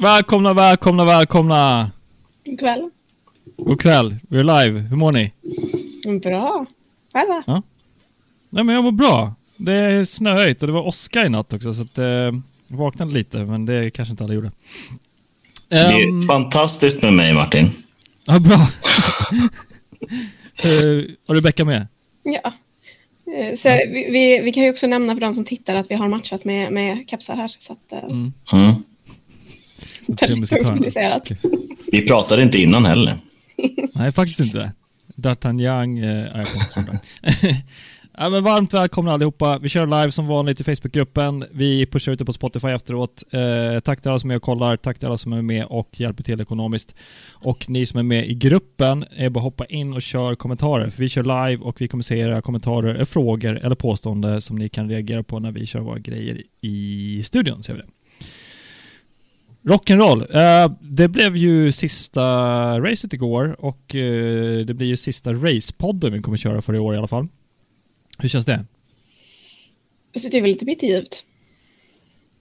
Välkomna, välkomna, välkomna! God kväll. God kväll, vi är live. Hur mår ni? Bra. Själva? Ja. Nej, men jag mår bra. Det är snöigt och det var åska i natt också, så att, eh, jag vaknade lite, men det kanske inte alla gjorde. Det är Ehm, fantastiskt med mig, Martin. ja, bra. uh, har du Becka med? Ja. Eh, Så vi, vi, vi kan ju också nämna för de som tittar att vi har matchat med, med kepsar här. Så att, eh, Mm. Mm. Väldigt organiserat. Vi pratade inte innan heller. Nej, faktiskt inte. D'Artagnan... Eh, ja, jag kommer inte ihåg det. ja, men Varmt välkomna allihopa. Vi kör live som vanligt i Facebookgruppen. Vi pushar ut det på Spotify efteråt. Eh, tack till alla som är med och kollar. Tack till alla som är med och hjälper till ekonomiskt. Och ni som är med i gruppen, är bara hoppa in och kör kommentarer. För vi kör live och vi kommer se era kommentarer, eller frågor eller påståenden som ni kan reagera på när vi kör våra grejer i studion. Ser vi det. Rock'n'roll. Uh, det blev ju sista racet igår och eh, det blir ju sista racepodden vi kommer köra för i år i alla fall. Hur känns det? Så det är väl lite bitterljuvt.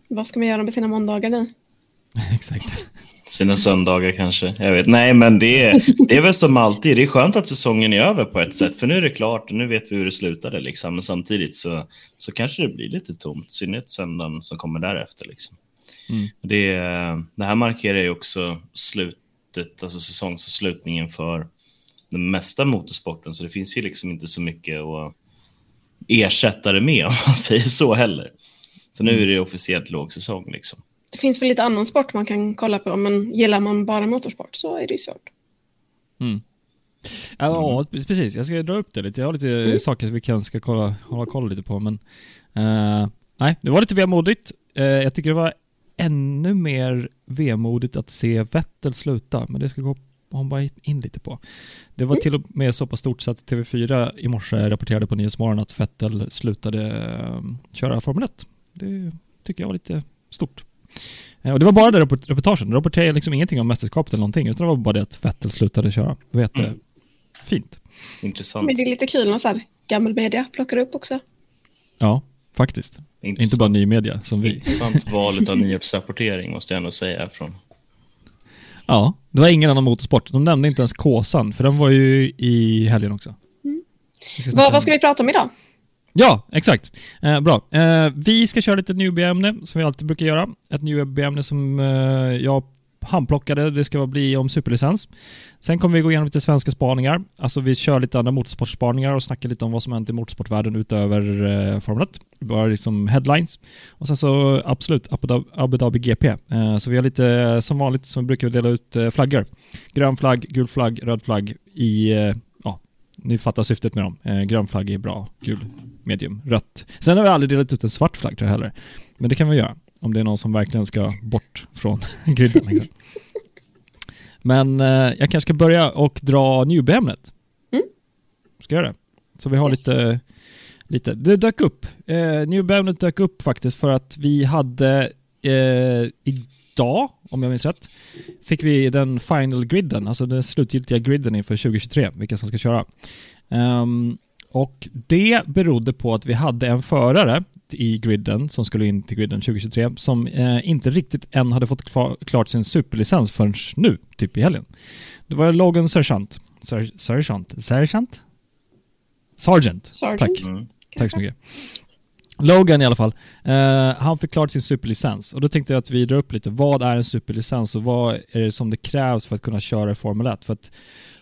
Vad ska man göra med sina måndagar nu? Exakt. Sina söndagar kanske. Jag vet. Nej, men det är, det är väl som alltid. Det är skönt att säsongen är över på ett sätt. För nu är det klart och nu vet vi hur det slutade. Liksom. Men samtidigt så, så kanske det blir lite tomt. I synnerhet söndagen som kommer därefter. Liksom. Mm. Det, det här markerar ju också slutet, alltså säsongsavslutningen för den mesta motorsporten. Så det finns ju liksom inte så mycket att ersätta det med om man säger så heller. Så nu är det officiellt lågsäsong. Liksom. Det finns väl lite annan sport man kan kolla på, men gillar man bara motorsport så är det ju svårt. Mm. Ja, precis. Jag ska dra upp det lite. Jag har lite Mm. saker vi kan ska kolla, hålla koll lite på, men... eh, nej, det var lite vemodigt. Uh, jag tycker det var ännu mer vemodigt att se Vettel sluta, men det ska gå hon bara in lite på. Det var till och med så pass stort så att TV4 i morse rapporterade på Nyhetsmorgon att Vettel slutade eh, köra Formel 1. Det tycker jag var lite stort. Eh, Och det var bara det reportagen. De rapporterade liksom ingenting om mästerskapet eller någonting, utan det var bara det att Vettel slutade köra. Det var Mm. jättefint. Intressant. Men det är lite kul när så här, gammal media plockar upp också. Ja, faktiskt. Intressant. Inte bara ny media som vi. Intressant val av nyhetsrapportering måste jag ändå säga. Från. Ja, det var ingen annan motorsport. De nämnde inte ens Kåsan, för den var ju i helgen också. Vi ska vad ska vi prata om idag? Ja, exakt. Eh, bra. Eh, vi ska köra lite newbie-ämne, som vi alltid brukar göra. Ett newbie-ämne som eh, jag handplockade. Det ska bli om superlicens. Sen kommer vi gå igenom lite svenska spaningar. Alltså vi kör lite andra motorsportspaningar och snackar lite om vad som hänt i motorsportvärlden utöver eh, Formel 1. Bara liksom headlines. Och sen så absolut Abu Dhabi, GP. Eh, så vi har lite, eh, som vanligt, som vi brukar dela ut eh, flaggor. Grön flagg, gul flagg, röd flagg i, eh, ja, ni fattar syftet med dem. Eh, grön flagg är bra, gul medium, rött. Sen har vi aldrig delat ut en svart flagg tror jag heller. Men det kan vi göra. Om det är någon som verkligen ska bort från griden. Liksom. Men eh, jag kanske ska börja och dra newbie-ämnet. Mm. Ska jag göra det? Så vi har Yes. lite, lite... Det dök upp. Eh, newbie-ämnet dök upp faktiskt för att vi hade eh, idag, om jag minns rätt, fick vi den final griden, alltså den slutgiltiga griden inför 2023, vilka som ska köra. Ehm, och det berodde på att vi hade en förare i griden som skulle in till griden 2023 som eh, inte riktigt än hade fått klar, klart sin superlicens förrän nu, typ i helgen. Det var Logan Sergeant. Ser, Sergeant? Sergeant? Sergeant. Sergeant? Tack. Mm. Tack så mycket. Logan i alla fall. Eh, han förklarade sin superlicens och då tänkte jag att vi drar upp lite. Vad är en superlicens och vad är det som det krävs för att kunna köra i Formel 1? För att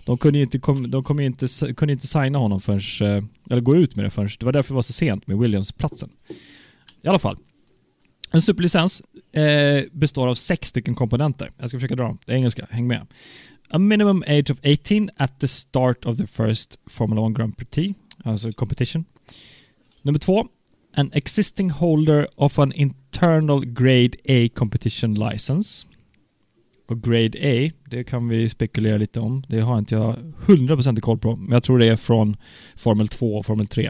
de kunde ju inte, kom, de kom ju inte, kunde inte signa honom förrän, eh, eller gå ut med det förrän. Det var därför det var så sent med Williams-platsen. I alla fall. En superlicens eh, består av sex stycken komponenter. Jag ska försöka dra dem. Det är engelska, häng med. A minimum age of 18 at the start of the first Formula 1 Grand Prix, alltså competition. Nummer två, an existing holder of an internal grade A competition license. Och grade A, det kan vi spekulera lite om. Det har inte jag 100% koll på, men jag tror det är från Formel 2 och Formel 3.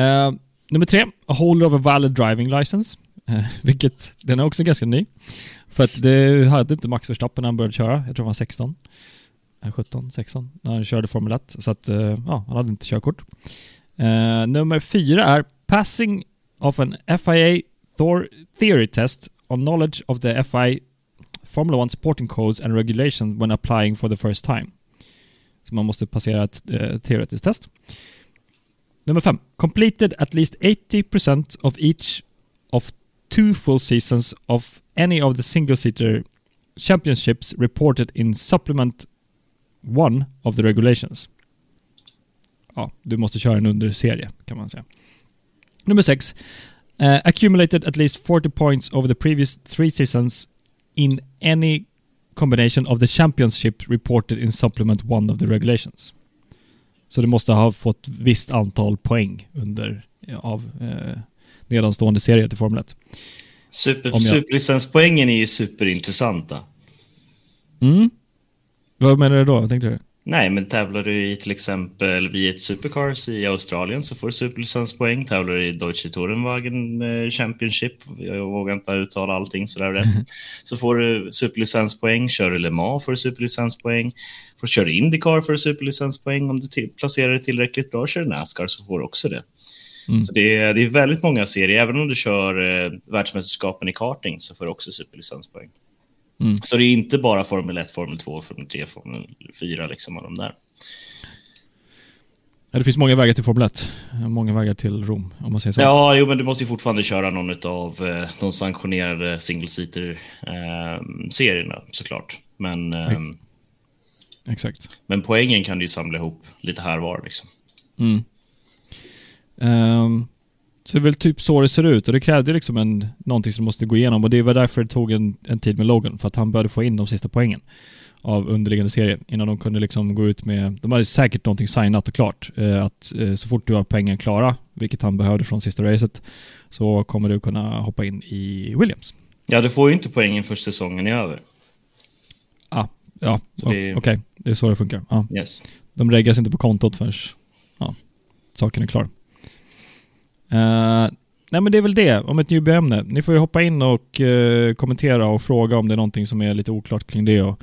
Uh, eh, nummer tre, a holder of a valid driving license. Uh, vilket, den är också ganska ny. För att det hade inte Max Verstappen när han började köra. Jag tror han var 16. 17, 16 när han körde Formel 1. Så att, eh, ja, han hade inte körkort. Eh, nummer fyra är passing of an FIA Thor theory test on knowledge of the FI Formula 1 sporting codes and regulations when applying for the first time. Så man måste passera ett eh, teoretiskt test. Nummer fem. Completed at least 80% of each of two full seasons of any of the single-seater championships reported in supplement one of the regulations. Ja, du måste köra en underserie kan man säga. Nummer sex. Uh, accumulated at least 40 points over the previous three seasons in any combination of the championship reported in supplement one of the regulations. Så du måste ha fått visst antal poäng under av eh, nedanstående serier till Formel 1. Super, jag- Superlicenspoängen är ju superintressanta. Mm. Vad menar du då? Vad tänkte du? Nej, men tävlar du i till exempel V1 Supercars i Australien så får du superlicenspoäng. Tävlar du i Deutsche Tourenwagen eh, Championship, jag vågar inte uttala allting sådär rätt, så får du superlicenspoäng. Kör du Le Mans får du superlicenspoäng. Får du köra Indycar får du superlicenspoäng. Om du placerar dig tillräckligt bra kör Nascar så får du också det. Mm. Så det är, det är väldigt många serier. Även om du kör eh, världsmästerskapen i karting så får du också superlicenspoäng. Mm. Så det är inte bara Formel 1, Formel 2, Formel 3, Formel 4, liksom, av de där. Ja, det finns många vägar till Formel 1. Många vägar till Rom, om man säger så. Ja, jo, men du måste ju fortfarande köra någon av eh, de sanktionerade single-seater-serierna såklart. Men, eh, Exakt. men poängen kan du ju samla ihop lite här var. Liksom. Mm. Ehm, så det är väl typ så det ser ut och det krävde liksom en, någonting som måste gå igenom och det var därför det tog en, en tid med Logan, för att han började få in de sista poängen av underliggande serie innan de kunde liksom gå ut med... De hade säkert någonting signat och klart. Eh, att eh, så fort du har poängen klara, vilket han behövde från sista racet, så kommer du kunna hoppa in i Williams. Ja, du får ju inte poängen först säsongen är över. Ah, ja, okej. Det är så det funkar. Ja. Yes. De reggas inte på kontot förrän ja, saken är klar. Eh, nej men det är väl det om ett newbie-ämne. Ni får ju hoppa in och eh, kommentera och fråga om det är någonting som är lite oklart kring det och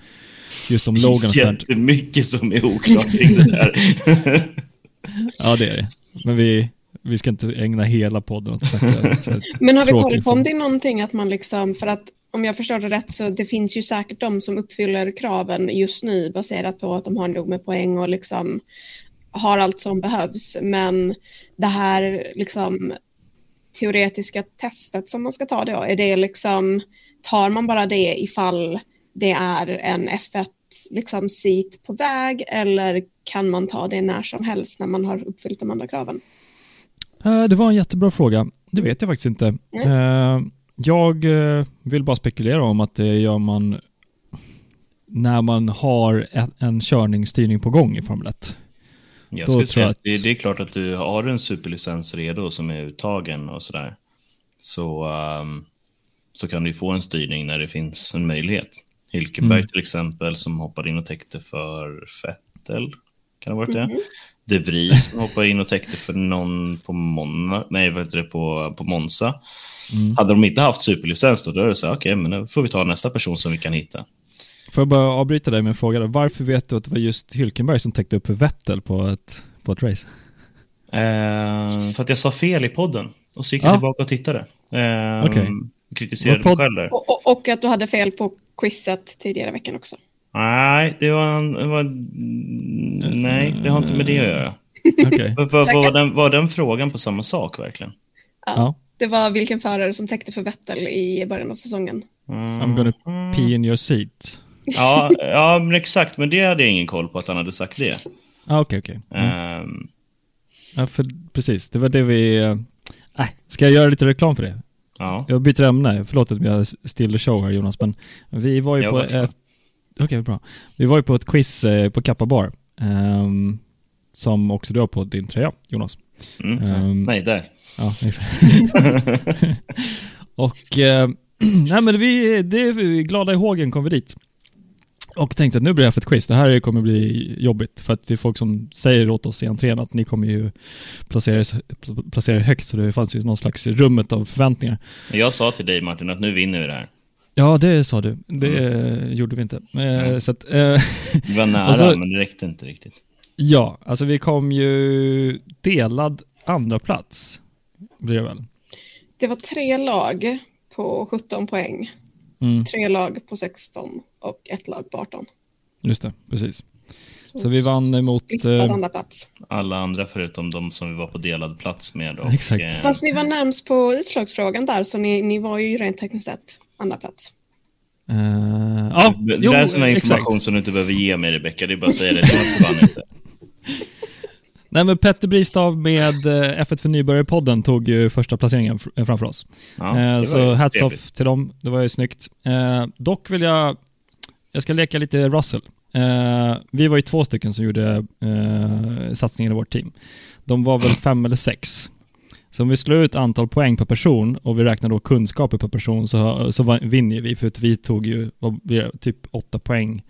just om Logan. Jättemycket som är oklart kring det där. Ja det är det. Men vi, vi ska inte ägna hela podden åt att snacka. Men har vi koll på om det är någonting att man liksom, för att om jag förstår det rätt så det finns ju säkert de som uppfyller kraven just nu baserat på att de har nog med poäng och liksom har allt som behövs. Men det här liksom teoretiska testet som man ska ta då, är det liksom, tar man bara det ifall det är en F1 liksom på väg eller kan man ta det när som helst när man har uppfyllt de andra kraven? Eh, det var en jättebra fråga. Det vet jag faktiskt inte. Eh, jag eh, vill bara spekulera om att det gör man när man har en, en körningsstyrning på gång i Formel 1. Jag Då skulle säga att det, det är klart att du har en superlicens redo som är uttagen och sådär. Så, ehm, så kan du få en styrning när det finns en möjlighet. Hylkenberg Mm. till exempel som hoppade in och täckte för Vettel. Kan det ha varit det? Mhm. De Vries som hoppade in och täckte för någon på, Monna, nej, vad heter det, på, på Monza. Mm. Hade de inte haft superlicens då, då är det så här, okej, men då får vi ta nästa person som vi kan hitta. Får jag bara avbryta dig med en fråga då? Varför vet du att det var just Hylkenberg som täckte upp för Vettel på ett, på ett race? Eh, för att jag sa fel i podden. Och så gick jag Ja. tillbaka och tittade. Eh, Okej. Kritiserade mig själv där. Och, och, och att du hade fel på quizet tidigare i veckan också. Nej, det var, en, det var... Nej, det har inte med det att göra. Okej. Var, var, den, var den frågan på samma sak verkligen? Ja. Det var vilken förare som täckte för Vettel i början av säsongen. I'm gonna pee in your seat. Ja, ja men exakt. Men det hade jag ingen koll på att han hade sagt det. Ah, Okej, okej. Mm. Ehm, Ja, för, precis. Det var det vi... eh, Äh, ska jag göra lite reklam för det? ja. Jag byter ämne. Förlåt att jag still the show här Jonas, men vi var ju Jag på var. Okej, bra. Vi var ju på ett quiz eh, på Kappa Bar. ehm, som också du har på din tröja, Jonas. Mm. Ehm, Nej, där. Ja, exakt. och... Eh, nej men vi, det är vi glada i hågen kom vi dit. Och tänkte att nu blir det här för ett quiz. Det här kommer bli jobbigt för att det är folk som säger åt oss i entrén att ni kommer ju placera er, placera er högt så det fanns ju någon slags rummet av förväntningar. Jag sa till dig Martin att nu vinner vi det här. Ja, det sa du. Det eh, gjorde vi inte. Eh, Mm. så att, eh, Vi var nära, Alltså- men det räckte inte riktigt. ja, alltså vi kom ju delad andra plats blir det väl? Det var tre lag på på 17 poäng. Mm, Tre lag på 16 och ett lag på 18. just det, precis. Så vi vann mot... Eh, andra plats. Alla andra förutom de som vi var på delad plats med. Och, Exakt. eh, Fast ni var närmst på utslagsfrågan där, så ni, ni var ju rent tekniskt sett andra plats. eh, ja, det jo, är sån här information exakt. som du inte behöver ge mig, Rebecka. Det är bara att säga det. Inte. Nej, men Petter Bristav med eh, F1 för nybörjare-podden tog ju första placeringen fr- framför oss. Ja, Eh, det så hats trevligt. off till dem, det var ju snyggt. Eh, dock vill jag, jag ska leka lite Russell. Eh, vi var ju två stycken som gjorde eh, satsningen i vårt team. De var väl fem eller sex. Så om vi slår ut antal poäng per person och vi räknar då kunskaper per person så, så vinner vi för att vi tog ju vad blir det, typ åtta poäng.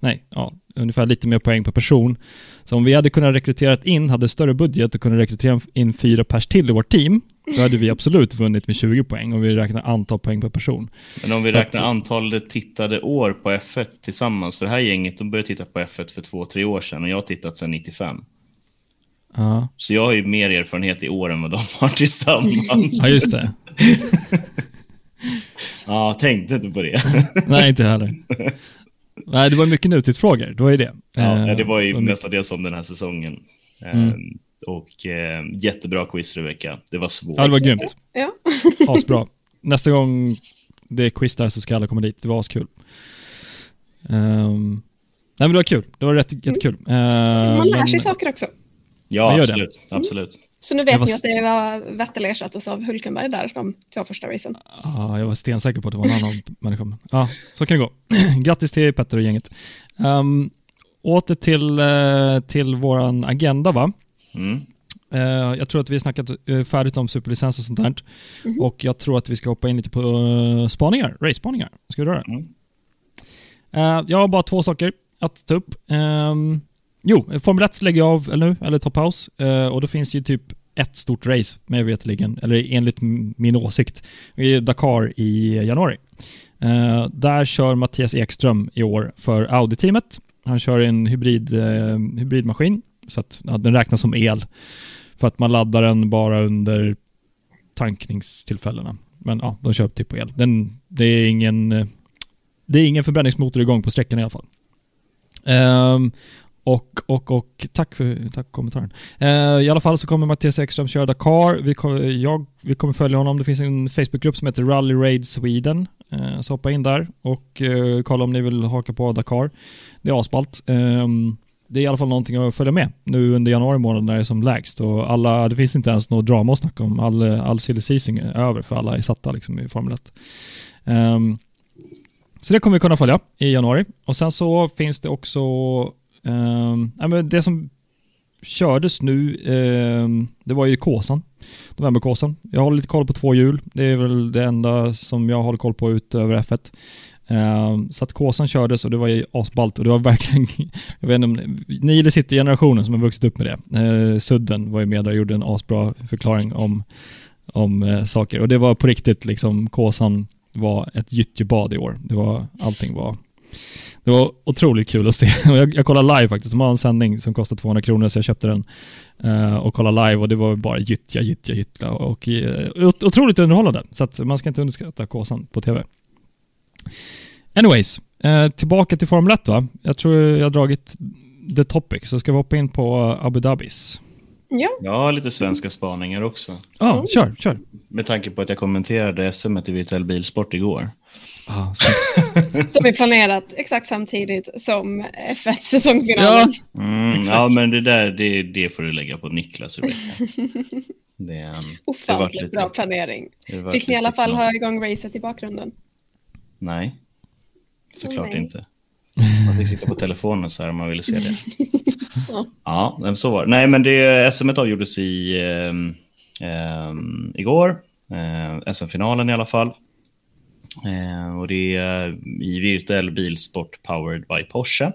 Nej, ja, ungefär lite mer poäng per person. Så om vi hade kunnat rekrytera in, hade större budget och kunde rekrytera in fyra pers till i vårt team, då hade vi absolut vunnit med 20 poäng om vi räknar antal poäng per person. Men om vi Så att- räknar antalet tittade år på F1 tillsammans, för det här gänget de började titta på F1 för två, tre år sedan och jag har tittat sedan 95. Ja, Så jag har ju mer erfarenhet i år än vad de har tillsammans. ja just det. Ja, tänkte inte på det. Nej, inte heller. Nej, det var mycket nutidsfrågor. Det var ju det. Ja, Eh, det var ju mycket- mestadels om den här säsongen. Mm. Eh, Och eh, jättebra quiz, Rebecka. Det var svårt. Ja, det var grymt. Ja. Asbra. Nästa gång det är quiz där så ska alla komma dit. Det var askul. Um, nej men det var kul. Det var rätt, jättekul. Uh, Man lär sig saker också. Ja, det. absolut. absolut. Så nu vet var ni att det var Vettel ersattes av Hulkenberg där de två första racen. Ja, jag var stensäker på att det var en annan människa. men- Ja, så kan det gå. Grattis till Petter och gänget. Um, åter till, uh, till våran agenda va? Mm. Eh, jag tror att vi har snackat eh, färdigt om superlicens och sånt där. Och jag tror att vi ska hoppa in lite på uh, spaningar, race-spaningar. Ska vi göra det? Mm. Eh, jag har bara två saker att ta upp. Ehm, jo, Formel 1 lägger jag av eller nu, eller tar paus. Eh, och då finns det ju typ ett stort race, med vetligen, eller enligt min åsikt. Det är Dakar i januari. Eh, där kör Mattias Ekström i år för Audi-teamet. Han kör en hybrid, eh, hybridmaskin, så att ja, den räknas som el. För att man laddar den bara under tankningstillfällena. Men ja, de kör typ på el. Den, det, är ingen, eh, det är ingen förbränningsmotor igång på sträckan i alla fall. Um, och, och, och tack för tack kommentaren. Uh, I alla fall så kommer Mattias Ekström köra Dakar. Vi, kommer- jag, vi kommer följa honom. Det finns en Facebookgrupp som heter Rally Raid Sweden. Uh, så hoppa in där och uh, kolla om ni vill haka på Dakar. Det är asballt. Ehm, det är i alla fall någonting att följa med nu under januari månad när det är som lägst. Och alla, det finns inte ens något drama att snacka om. All, all silly season är över för alla är satta liksom i Formel 1. Um, ehm, så det kommer vi kunna följa i januari. Och sen så finns det också um, det som kördes nu, um, det var ju Kåsan. Novemberkåsan. Jag håller lite koll på två hjul. Det är väl det enda som jag håller koll på utöver F1. Ehm, så att Kåsan kördes och det var ju asballt och det var verkligen, jag vet inte om, ni eller City-generationen som har vuxit upp med det. Ehm, sudden var ju med där och gjorde en asbra förklaring om, om eh, saker och det var på riktigt liksom, Kåsan var ett gyttjebad i år. Det var, allting var det var otroligt kul att se. Och Jag, jag kollade live faktiskt. De har en sändning som kostar 200 kronor så jag köpte den uh, och kollade live och det var bara gyttja, gyttja, gyttja och uh, otroligt underhållande. Så att man ska inte underskatta Kåsan på TV. Anyways, eh, tillbaka till Formel 1 va? Jag tror jag har dragit the topic, så ska vi hoppa in på Abu Dhabis. Ja, Jag har lite svenska spaningar också. Ja, ah, kör, kör. Med tanke på att jag kommenterade SM i virtuell bilsport igår. Ah, som är planerat exakt samtidigt som F1 ja, säsongfinalen. Mm, ja, men det där det, det får du lägga på Niklas. Det, är, um, Ofantligt bra planering. det var Fick ni i alla lite fall knappt. ha igång racet i bakgrunden? Nej, såklart nej. inte. Man fick sitta på telefonen så här om man ville se det. Ja. så var det. Nej, men det, SM avgjordes i, ehm, igår. Eh, SM-finalen i alla fall. Eh, och det är i virtuell bilsport powered by Porsche.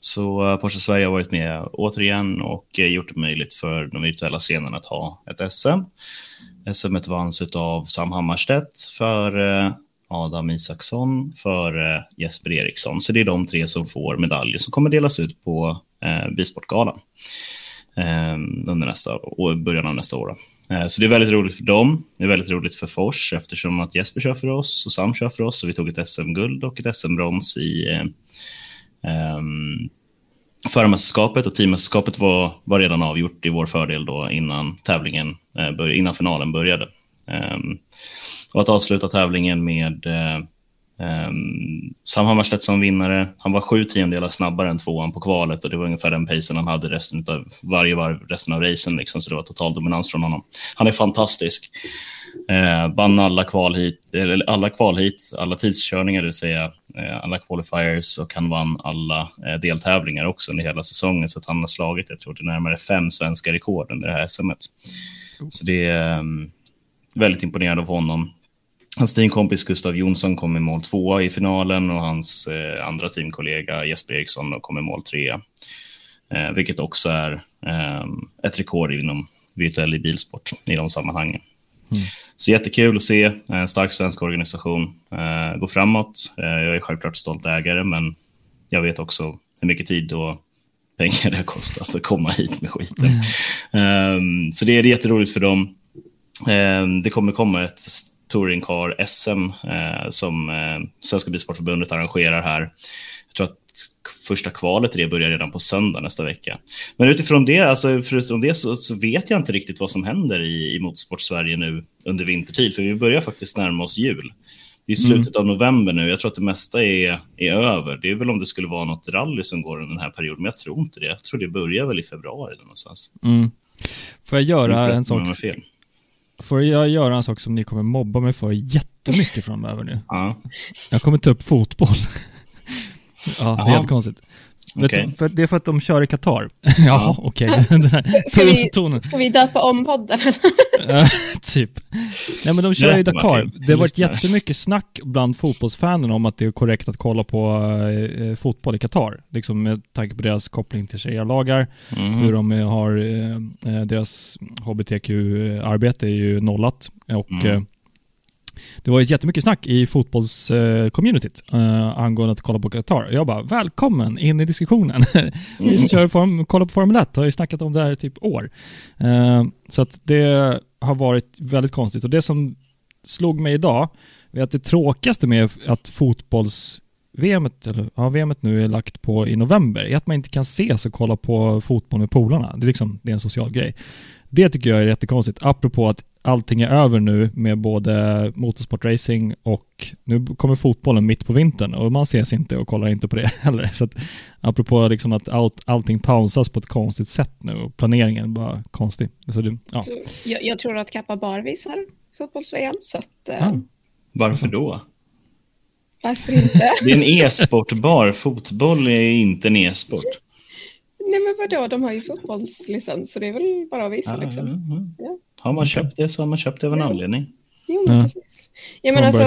Så eh, Porsche Sverige har varit med återigen och eh, gjort det möjligt för de virtuella scenerna att ha ett SM. SM vanns av Sam Hammarstedt för eh, Adam Isaksson före eh, Jesper Eriksson. Så det är de tre som får medaljer som kommer delas ut på eh, Bisportgalan eh, under nästa år, början av nästa år. Eh, så det är väldigt roligt för dem. Det är väldigt roligt för Fors eftersom att Jesper kör för oss och Sam kör för oss. Och vi tog ett SM-guld och ett SM-brons i eh, eh förmästerskapet och teammästerskapet var, var redan avgjort i vår fördel då innan tävlingen, eh, innan finalen började. Eh, och att avsluta tävlingen med eh, ehm, Sam Hammarstedt som vinnare. Han var sju tiondelar snabbare än tvåan på kvalet och det var ungefär den pacen han hade resten av varje varv, resten av racen. Liksom, så det var total dominans från honom. Han är fantastisk. Eh, vann alla kval hit, eller alla kval hit, alla tidskörningar, det vill säga eh, alla qualifiers och han vann alla eh, deltävlingar också under hela säsongen. Så att han har slagit, jag tror det är närmare fem svenska rekord under det här SMet. Så det är eh, väldigt imponerande av honom. Hans teamkompis Gustav Jonsson kom i mål tvåa i finalen och hans eh, andra teamkollega Jesper Eriksson kom i mål trea. Eh, vilket också är eh, ett rekord inom virtuell bilsport i de sammanhangen. Mm. Så jättekul att se en stark svensk organisation eh, gå framåt. Eh, jag är självklart stolt ägare, men jag vet också hur mycket tid och pengar det har kostat att komma hit med skiten. Mm. Um, så det är jätteroligt för dem. Um, det kommer komma ett touringcar SM eh, som eh, Svenska Bilsportförbundet arrangerar här. Jag tror att första kvalet det börjar redan på söndag nästa vecka. Men utifrån det, alltså förutom det så, så vet jag inte riktigt vad som händer i, i Motorsport-Sverige nu under vintertid, för vi börjar faktiskt närma oss jul. Det är mm. slutet mm. av november nu. Jag tror att det mesta är, är över. Det är väl om det skulle vara något rally som går under den här perioden, men jag tror inte det. Jag tror det börjar väl i februari någonstans. Mm. Får jag göra en sak? Fel. Får jag göra en sak som ni kommer mobba mig för jättemycket framöver nu? Ja. Jag kommer ta upp fotboll. ja, det är helt konstigt. Okay. Du, för det är för att de kör i Qatar. ja, okej. Okay. ska, ska, vi, ska vi döpa om podden? typ. Nej, men de kör i Dakar. Det har varit jättemycket snack bland fotbollsfanen om att det är korrekt att kolla på eh, fotboll i Qatar. Liksom med tanke på deras koppling till sharia-lagar, mm. hur de har, eh, eh deras hbtq-arbete är ju nollat. Och mm. Eh, det var jättemycket snack i fotbollscommunityt uh, angående att kolla på Qatar. Jag bara, välkommen in i diskussionen. Vi som kör form, kollar på Formel 1 har ju snackat om det här i typ år. Uh, så att det har varit väldigt konstigt. Och det som slog mig idag är att det tråkigaste med att fotbolls VMet, eller, ja, VMet nu är lagt på i november är att man inte kan ses och kolla på fotboll med polarna. Det är, liksom, det är en social grej. Det tycker jag är jättekonstigt, apropå att allting är över nu med både motorsportracing och nu kommer fotbollen mitt på vintern och man ses inte och kollar inte på det heller. Så att, apropå liksom att allt, allting pausas på ett konstigt sätt nu och planeringen är bara konstig. Så det, ja. så jag, jag, tror att Kappa Bar visar fotbolls-VM, så att... Eh... Ja. Varför då? Varför inte? det är en e-sportbar. Fotboll är inte en e-sport. Nej men vadå, de har ju fotbollslicens så det är väl bara att visa liksom. Ja. Har man köpt det så har man köpt det av en ja. anledning. Jo, men ja. precis. Ja, men alltså,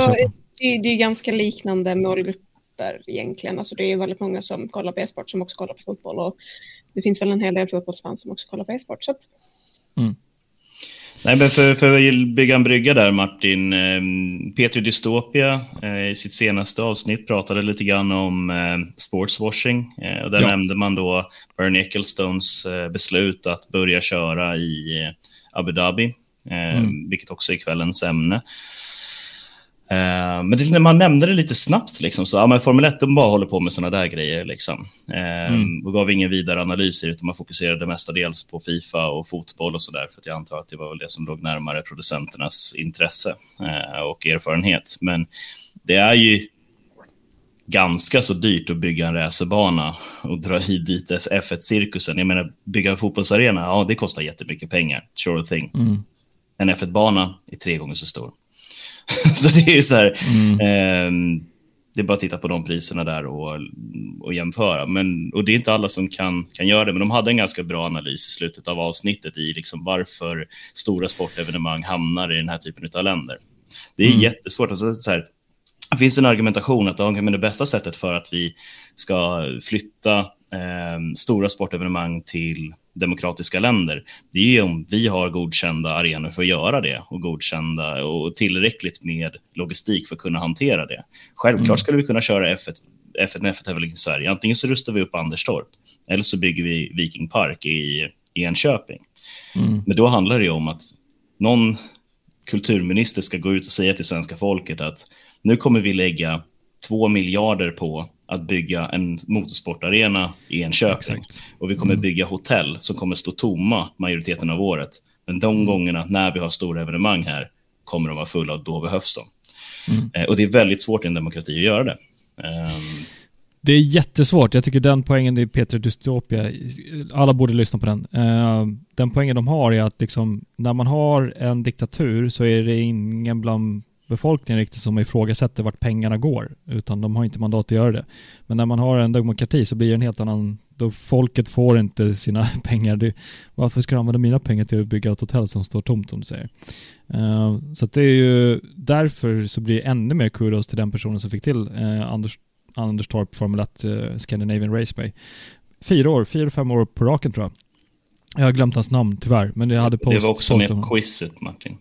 det, det är ganska liknande målgrupper egentligen. Alltså, det är väldigt många som kollar på e-sport som också kollar på fotboll och det finns väl en hel del fotbollsfans som också kollar på e-sport. Så att... mm. Nej, men för, för att bygga en brygga där, Martin. Eh, Petri Dystopia eh, i sitt senaste avsnitt pratade lite grann om eh, sportswashing. och där ja. nämnde man då Bernie Ecclestones beslut att börja köra i Abu Dhabi, mm. vilket också är kvällens ämne. Uh, men det, när man nämnde det lite snabbt, liksom, så ja, men Formel 1 bara håller på med sådana där grejer. Liksom. Uh, mm. Och gav ingen vidare analyser, utan man fokuserade mestadels på Fifa och fotboll och sådär. För jag antar att det var väl det som låg närmare producenternas intresse uh, och erfarenhet. Men det är ju ganska så dyrt att bygga en racerbana och dra hit dit F1-cirkusen. Jag menar, bygga en fotbollsarena, ja, det kostar jättemycket pengar. Sure thing. Mm. En F1-bana är tre gånger så stor. så det är så här, mm. eh, det är bara att titta på de priserna där och, och jämföra. Men, och det är inte alla som kan, kan göra det, men de hade en ganska bra analys i slutet av avsnittet i liksom varför stora sportevenemang hamnar i den här typen av länder. Det är mm. jättesvårt. Alltså, så här, det finns en argumentation att det bästa sättet för att vi ska flytta eh, stora sportevenemang till demokratiska länder, det är om vi har godkända arenor för att göra det och godkända och tillräckligt med logistik för att kunna hantera det. Självklart mm. skulle vi kunna köra F1, F1 med F1-tävling i Sverige. Antingen så rustar vi upp Anderstorp eller så bygger vi Viking Park i, i Enköping. Mm. Men då handlar det om att någon kulturminister ska gå ut och säga till svenska folket att nu kommer vi lägga två miljarder på att bygga en motorsportarena i Enköping. Exakt. Och vi kommer bygga hotell som kommer stå tomma majoriteten av året. Men de gångerna när vi har stora evenemang här kommer de vara fulla och då behövs de. Eh, och det är väldigt svårt i en demokrati att göra det. Ehm, Det är jättesvårt. Jag tycker den poängen i Peter Dystopia, alla borde lyssna på den. Eh, Den poängen de har är att liksom, när man har en diktatur så är det ingen bland befolkningen riktigt som ifrågasätter vart pengarna går, utan de har inte mandat att göra det. Men när man har en demokrati så blir det en helt annan, då folket får inte sina pengar. Det, varför ska de använda mina pengar till att bygga ett hotell som står tomt som du säger? Eh, Så det är ju därför så blir det ännu mer kudos till den personen som fick till eh, Anders Anderstorp Formel 1 eh, Scandinavian Raceway. Fyra år, fyra, fem år på raken tror jag. Jag har glömt hans namn tyvärr, men jag hade post, det var också med på quizet, Martin.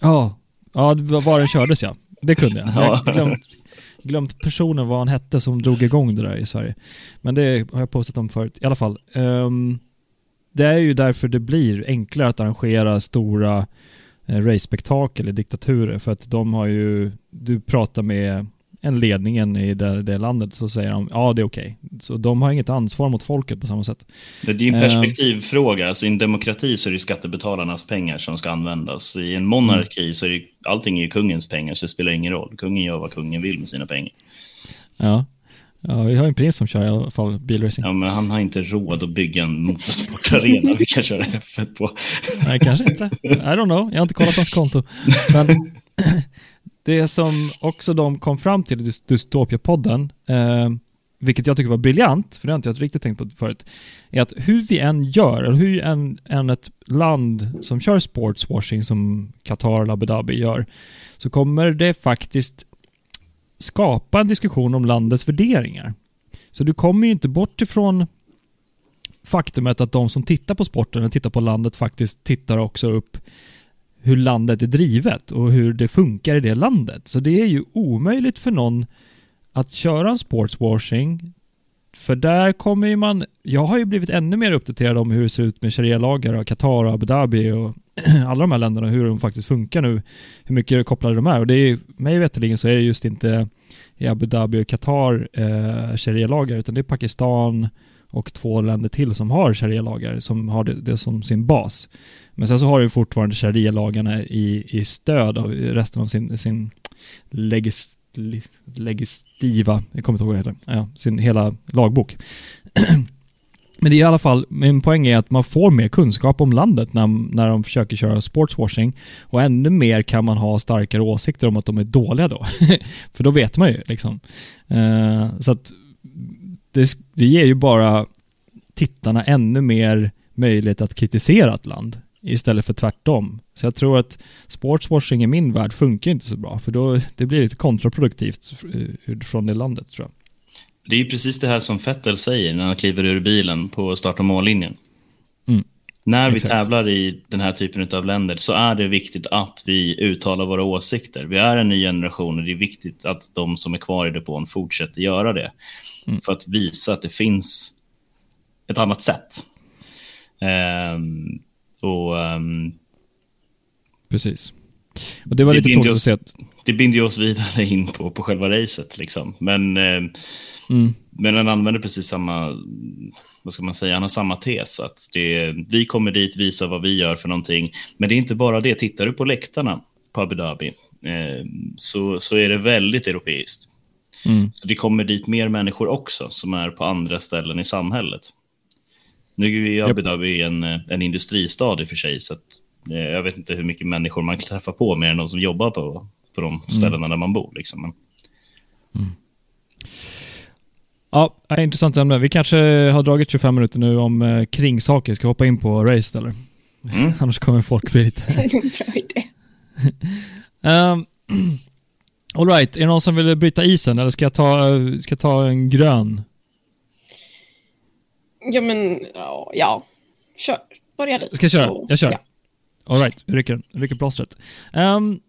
Ja, ja var den kördes ja. Det kunde jag. Jag Ja. har glömt, glömt personen vad han hette som drog igång det där i Sverige. Men det har jag postat om förut. I alla fall. ehm, det är ju därför det blir enklare att arrangera stora eh, race-spektakel i diktaturer. För att de har ju, du pratar med en ledningen i det, det landet så säger de ja det är okej. Så de har inget ansvar mot folket på samma sätt. Det är ju en Ehm. perspektivfråga. Alltså, I en demokrati så är det skattebetalarnas pengar som ska användas. I en monarki så är det, allting är kungens pengar, så det spelar ingen roll. Kungen gör vad kungen vill med sina pengar. Ja. ja, vi har en prins som kör i alla fall bilracing. Ja, men han har inte råd att bygga en motorsportarena vi kan köra F1 på. Nej, kanske inte. I don't know. Jag har inte kollat hans konto. Men det som också de kom fram till i Dystopia-podden, eh, vilket jag tycker var briljant, för det har inte jag riktigt tänkt på förut, är att hur vi än gör, eller hur än, än ett land som kör sportswashing som Qatar eller Abu Dhabi gör, så kommer det faktiskt skapa en diskussion om landets värderingar. Så du kommer ju inte bort ifrån faktumet att de som tittar på sporten och tittar på landet faktiskt tittar också upp hur landet är drivet och hur det funkar i det landet. Så det är ju omöjligt för någon att köra en sportswashing för där kommer ju man... Jag har ju blivit ännu mer uppdaterad om hur det ser ut med sharia-lagar och Qatar och Abu Dhabi och alla de här länderna, hur de faktiskt funkar nu. Hur mycket kopplade de är. Och det är mig veterligen så är det just inte i Abu Dhabi och Qatar eh, sharia-lagar utan det är Pakistan och två länder till som har sharia-lagar som har det, det som sin bas. Men sen så har du fortfarande sharia-lagarna i, i stöd av resten av sin, sin legis, legistiva, jag kommer inte ihåg vad det heter, ja, sin hela lagbok. Men det är i alla fall, min poäng är att man får mer kunskap om landet när, när de försöker köra sportswashing och ännu mer kan man ha starkare åsikter om att de är dåliga då. För då vet man ju liksom. Uh, så att det, det ger ju bara tittarna ännu mer möjlighet att kritisera ett land istället för tvärtom. Så jag tror att sportswashing i min värld funkar inte så bra för då det blir lite kontraproduktivt eh, från det landet tror jag. Det är ju precis det här som Fettel säger när han kliver ur bilen på start och mållinjen. Mm. När vi Exakt. tävlar i den här typen av länder så är det viktigt att vi uttalar våra åsikter. Vi är en ny generation och det är viktigt att de som är kvar i depån fortsätter göra det. Mm. För att visa att det finns ett annat sätt. Ehm, och ehm, Precis. Och det var Det lite binder tråkigt att oss- se att... det binder oss vidare in på, på själva racet. Liksom. Men, eh, Mm, men han använder precis samma, vad ska man säga, han har samma tes. Att det, vi kommer dit, visar vad vi gör för någonting. Men det är inte bara det. Tittar du på läktarna på Abu Dhabi eh, så, så är det väldigt europeiskt. mm, Så det kommer dit mer människor också som är på andra ställen i samhället. Nu är ju Abu Dhabi en, eh, en industristad i och för sig, så att, eh, jag vet inte hur mycket människor man träffar på mer än de som jobbar på, på de ställena där man bor. Liksom. Men, Ja, det är intressant ämne. Vi kanske har dragit 25 minuter nu om eh, kringsaker. Ska vi hoppa in på race eller? Mm. Annars kommer folk bli lite... Det är en bra idé. Um, Alright, är det någon som vill bryta isen eller ska jag ta, eh, ska jag ta en grön? Ja, men ja. Kör. Börja du. Ska jag köra? Jag kör. Ja. Alright, vi rycker, rycker plåstret. Ehm,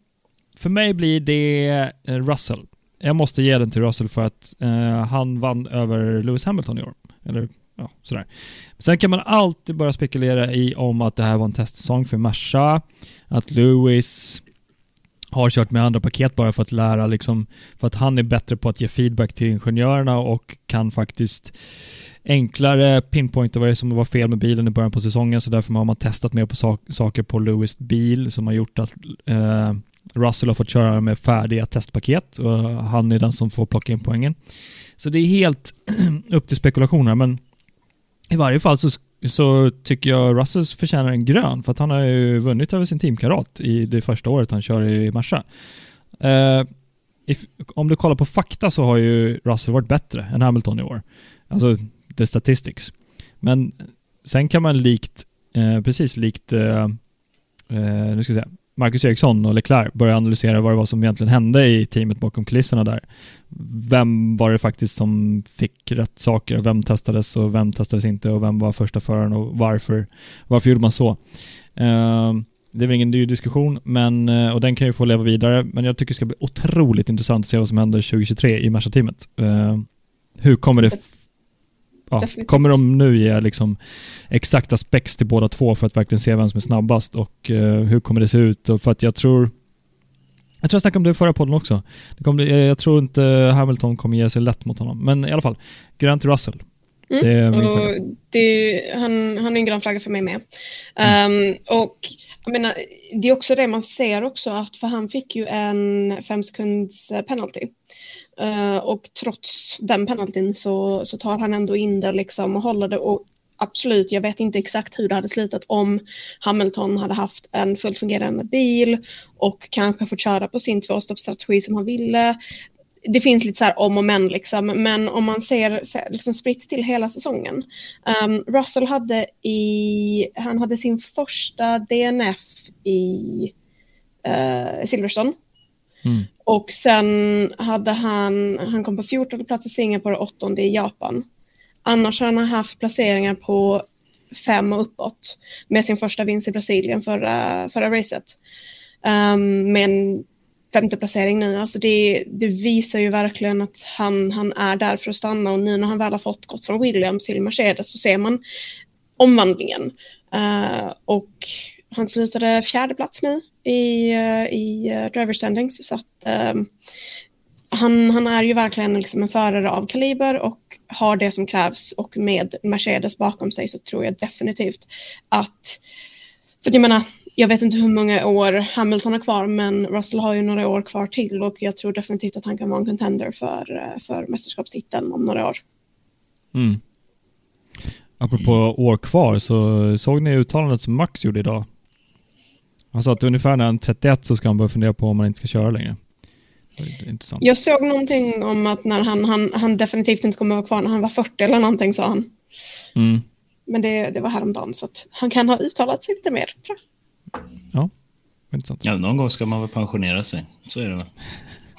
för mig blir det eh, Russell. jag måste ge den till Russell för att eh, han vann över Lewis Hamilton i år. Eller ja, sådär. Sen kan man alltid börja spekulera i om att det här var en testsäsong för Merca, att Lewis har kört med andra paket bara för att lära liksom, för att han är bättre på att ge feedback till ingenjörerna och kan faktiskt enklare pinpointa vad det är som var fel med bilen i början på säsongen så därför har man testat mer på sak saker på Lewis bil som har gjort att eh, Russell har fått köra med färdiga testpaket och han är den som får plocka in poängen. Så det är helt upp till spekulationer men i varje fall så, så tycker jag Russell förtjänar en grön för att han har ju vunnit över sin teamkarat i det första året han kör i Merca. Eh, om du kollar på fakta så har ju Russell varit bättre än Hamilton i år. Alltså the statistics. Men sen kan man likt, eh, precis likt, eh, eh nu ska jag säga, Marcus Eriksson och Leclerc börja analysera vad det var som egentligen hände i teamet bakom kulisserna där. Vem var det faktiskt som fick rätt saker? Vem testades och vem testades inte och vem var första föraren och varför? Varför gjorde man så? Eh, det är väl ingen ny diskussion, men, eh, och den kan ju få leva vidare, men jag tycker det ska bli otroligt intressant att se vad som händer 2023 i Merca-teamet. Eh, hur kommer det ja, kommer de nu ge liksom exakta specs till båda två för att verkligen se vem som är snabbast och uh, hur kommer det se ut? Och för att jag tror jag tror jag snackade om det i förra podden också. Det kommer, jag tror inte Hamilton kommer ge sig lätt mot honom. Men i alla fall, till Russell. Mm. Det är min och det, han, han är en grön flagga för mig med. Mm. Um, och jag menar, det är också det man ser också, att för han fick ju en fem sekunds penalty. Uh, och trots den penaltyn så, så tar han ändå in det liksom och håller det. Och absolut, jag vet inte exakt hur det hade slutat om Hamilton hade haft en fullt fungerande bil och kanske fått köra på sin tvåstoppsstrategi som han ville. Det finns lite så här om och men, liksom. men om man ser liksom spritt till hela säsongen. Um, Russell hade i, han hade sin första DNF i uh, Silverstone Mm. Och sen hade han, han kom på 14 plats i Singapore och 8 i Japan. Annars har han haft placeringar på fem och uppåt med sin första vinst i Brasilien förra, förra racet. Um, med en femte placering nu. Alltså det, det, visar ju verkligen att han, han är där för att stanna och nu när han väl har fått gått från Williams till Mercedes så ser man omvandlingen. Uh, och han slutade fjärde plats nu i, eh, i eh, driver standings. Så att, um, han, han är ju verkligen liksom en förare av kaliber och har det som krävs och med Mercedes bakom sig så tror jag definitivt att, för jag menar, jag vet inte hur många år Hamilton har kvar men Russell har ju några år kvar till och jag tror definitivt att han kan vara en contender för, eh, för mästerskapstiteln om några år. Mm. Apropå år kvar så såg ni uttalandet som Max gjorde idag han sa att ungefär när han är 31 så ska han börja fundera på om han inte ska köra längre. Intressant. Jag såg någonting om att när han, han, han definitivt inte kommer att vara kvar när han var 40 eller någonting sa han. Mm. Men det, det var häromdagen så att han kan ha uttalat sig lite mer. Tror jag. Ja, intressant. Ja, någon gång ska man väl pensionera sig. Så är det väl.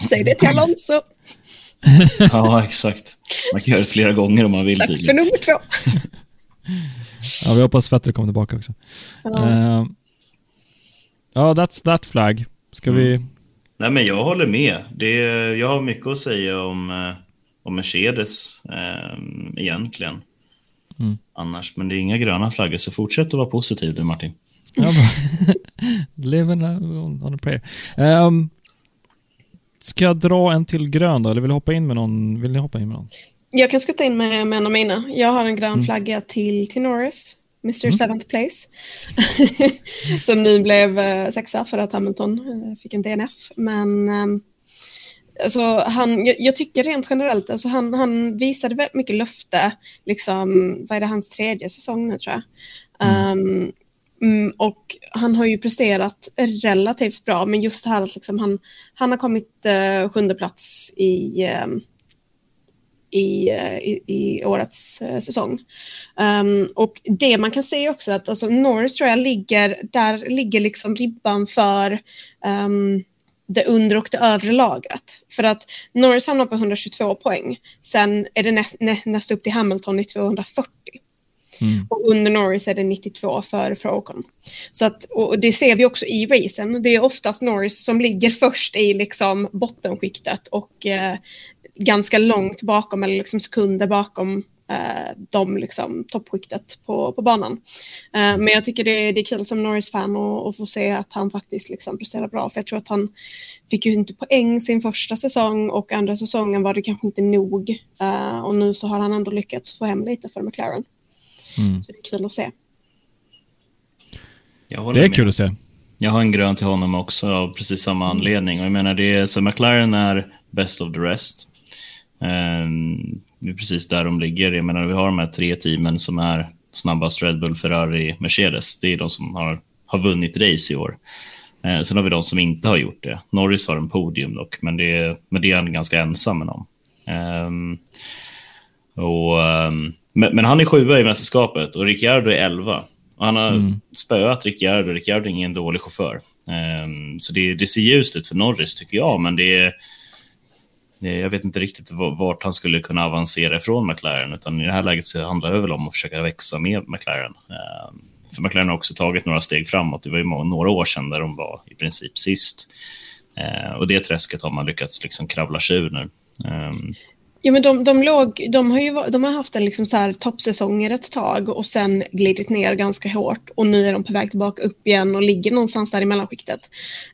Säg det till Alonso. ja, exakt. Man kan göra det flera gånger om man vill. Dags för nummer två. ja, vi hoppas Vettel kommer tillbaka också. Ja. Uh, Ja, that's that flag. Ska mm. vi... Nej, men jag håller med. Det är, jag har mycket att säga om, eh, om Mercedes eh, egentligen. Mm. Annars, men det är inga gröna flaggor, så fortsätt att vara positiv du Martin. Live on, on a prayer. Um, ska jag dra en till grön då, eller vill du hoppa in med någon? Vill ni hoppa in med någon? Jag kan skutta in med, med en av mina. Jag har en grön mm. flagga till, till Norris. Mr mm. Seventh Place. som nu blev uh, sexa för att Hamilton uh, fick en DNF. Men um, alltså, han, jag, tycker rent generellt, alltså, han, han visade väldigt mycket löfte. Liksom, vad är det, hans tredje säsong nu tror jag. Mm. Um, och han har ju presterat relativt bra, men just det här att liksom han, han har kommit uh, sjunde plats i, um, i, i, i årets uh, säsong. Um, och det man kan se också att alltså, Norris tror jag ligger, där ligger liksom ribban för um, det under och det övre lagret. För att Norris hamnar på 122 poäng. Sen är det nä, nä, näst upp till Hamilton i 240. Mm. Och under Norris är det 92 för, för Ocon. Så att, och det ser vi också i racen. Det är oftast Norris som ligger först i liksom bottenskiktet och eh, ganska långt bakom, eller liksom sekunder bakom eh, de liksom, toppskiktet på, på banan. Eh, men jag tycker det, det är kul som Norris-fan att få se att han faktiskt liksom presterar bra. För jag tror att han fick ju inte poäng sin första säsong och andra säsongen var det kanske inte nog. Eh, och nu så har han ändå lyckats få hem lite för McLaren. Mm. Så det är kul att se. det är med. kul att se. Jag har en grön till honom också av precis samma mm. anledning. Och jag menar, det är, så McLaren är best of the rest. Um, det är precis där de ligger. Jag menar, vi har de här tre teamen som är snabbast Red Bull, Ferrari, Mercedes. Det är de som har, har vunnit race i år. Eh, sen har vi de som inte har gjort det. Norris har en podium dock, men det är, men det är han ganska ensam med dem. Um, och, um, men, men, han är sjua i mästerskapet och Ricciardo är elva. Och han har mm. spöat Ricciardo. Ricciardo är ingen dålig chaufför. Um, så det, det ser ljust ut för Norris tycker jag, men det är Eh, jag vet inte riktigt vart han skulle kunna avancera ifrån McLaren, utan i det här läget så handlar det väl om att försöka växa med McLaren. Eh, för McLaren har också tagit några steg framåt. Det var ju några år sedan där de var i princip sist. Eh, och det träsket har man lyckats liksom kravla sig ur nu. Ehm, Ja, men de, de, låg, de, har ju, de har haft en liksom så här toppsäsonger ett tag och sen glidit ner ganska hårt och nu är de på väg tillbaka upp igen och ligger någonstans där i mellanskiktet.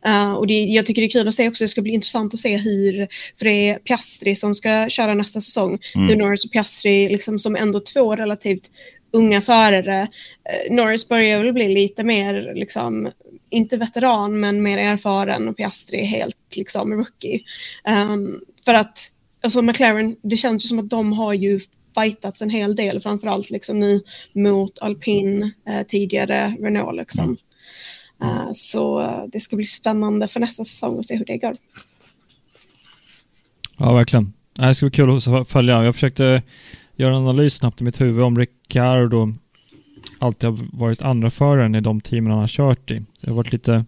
Uh, och det, jag tycker det är kul att se också, det ska bli intressant att se hur, för det är Piastri som ska köra nästa säsong, mm. hur Norris och Piastri liksom som ändå två relativt unga förare, uh, Norris börjar väl bli lite mer liksom inte veteran men mer erfaren och Piastri helt liksom rookie. Um, för att alltså McLaren, det känns ju som att de har ju fightats en hel del, framförallt liksom nu mot alpin, eh, tidigare Renault. Liksom. Uh, så det ska bli spännande för nästa säsong att se hur det går. Ja, verkligen. Det ska bli kul att följa. Jag försökte göra en analys snabbt i mitt huvud om Ricardo alltid har varit andra föraren i de teamen han har kört i. Så det har varit lite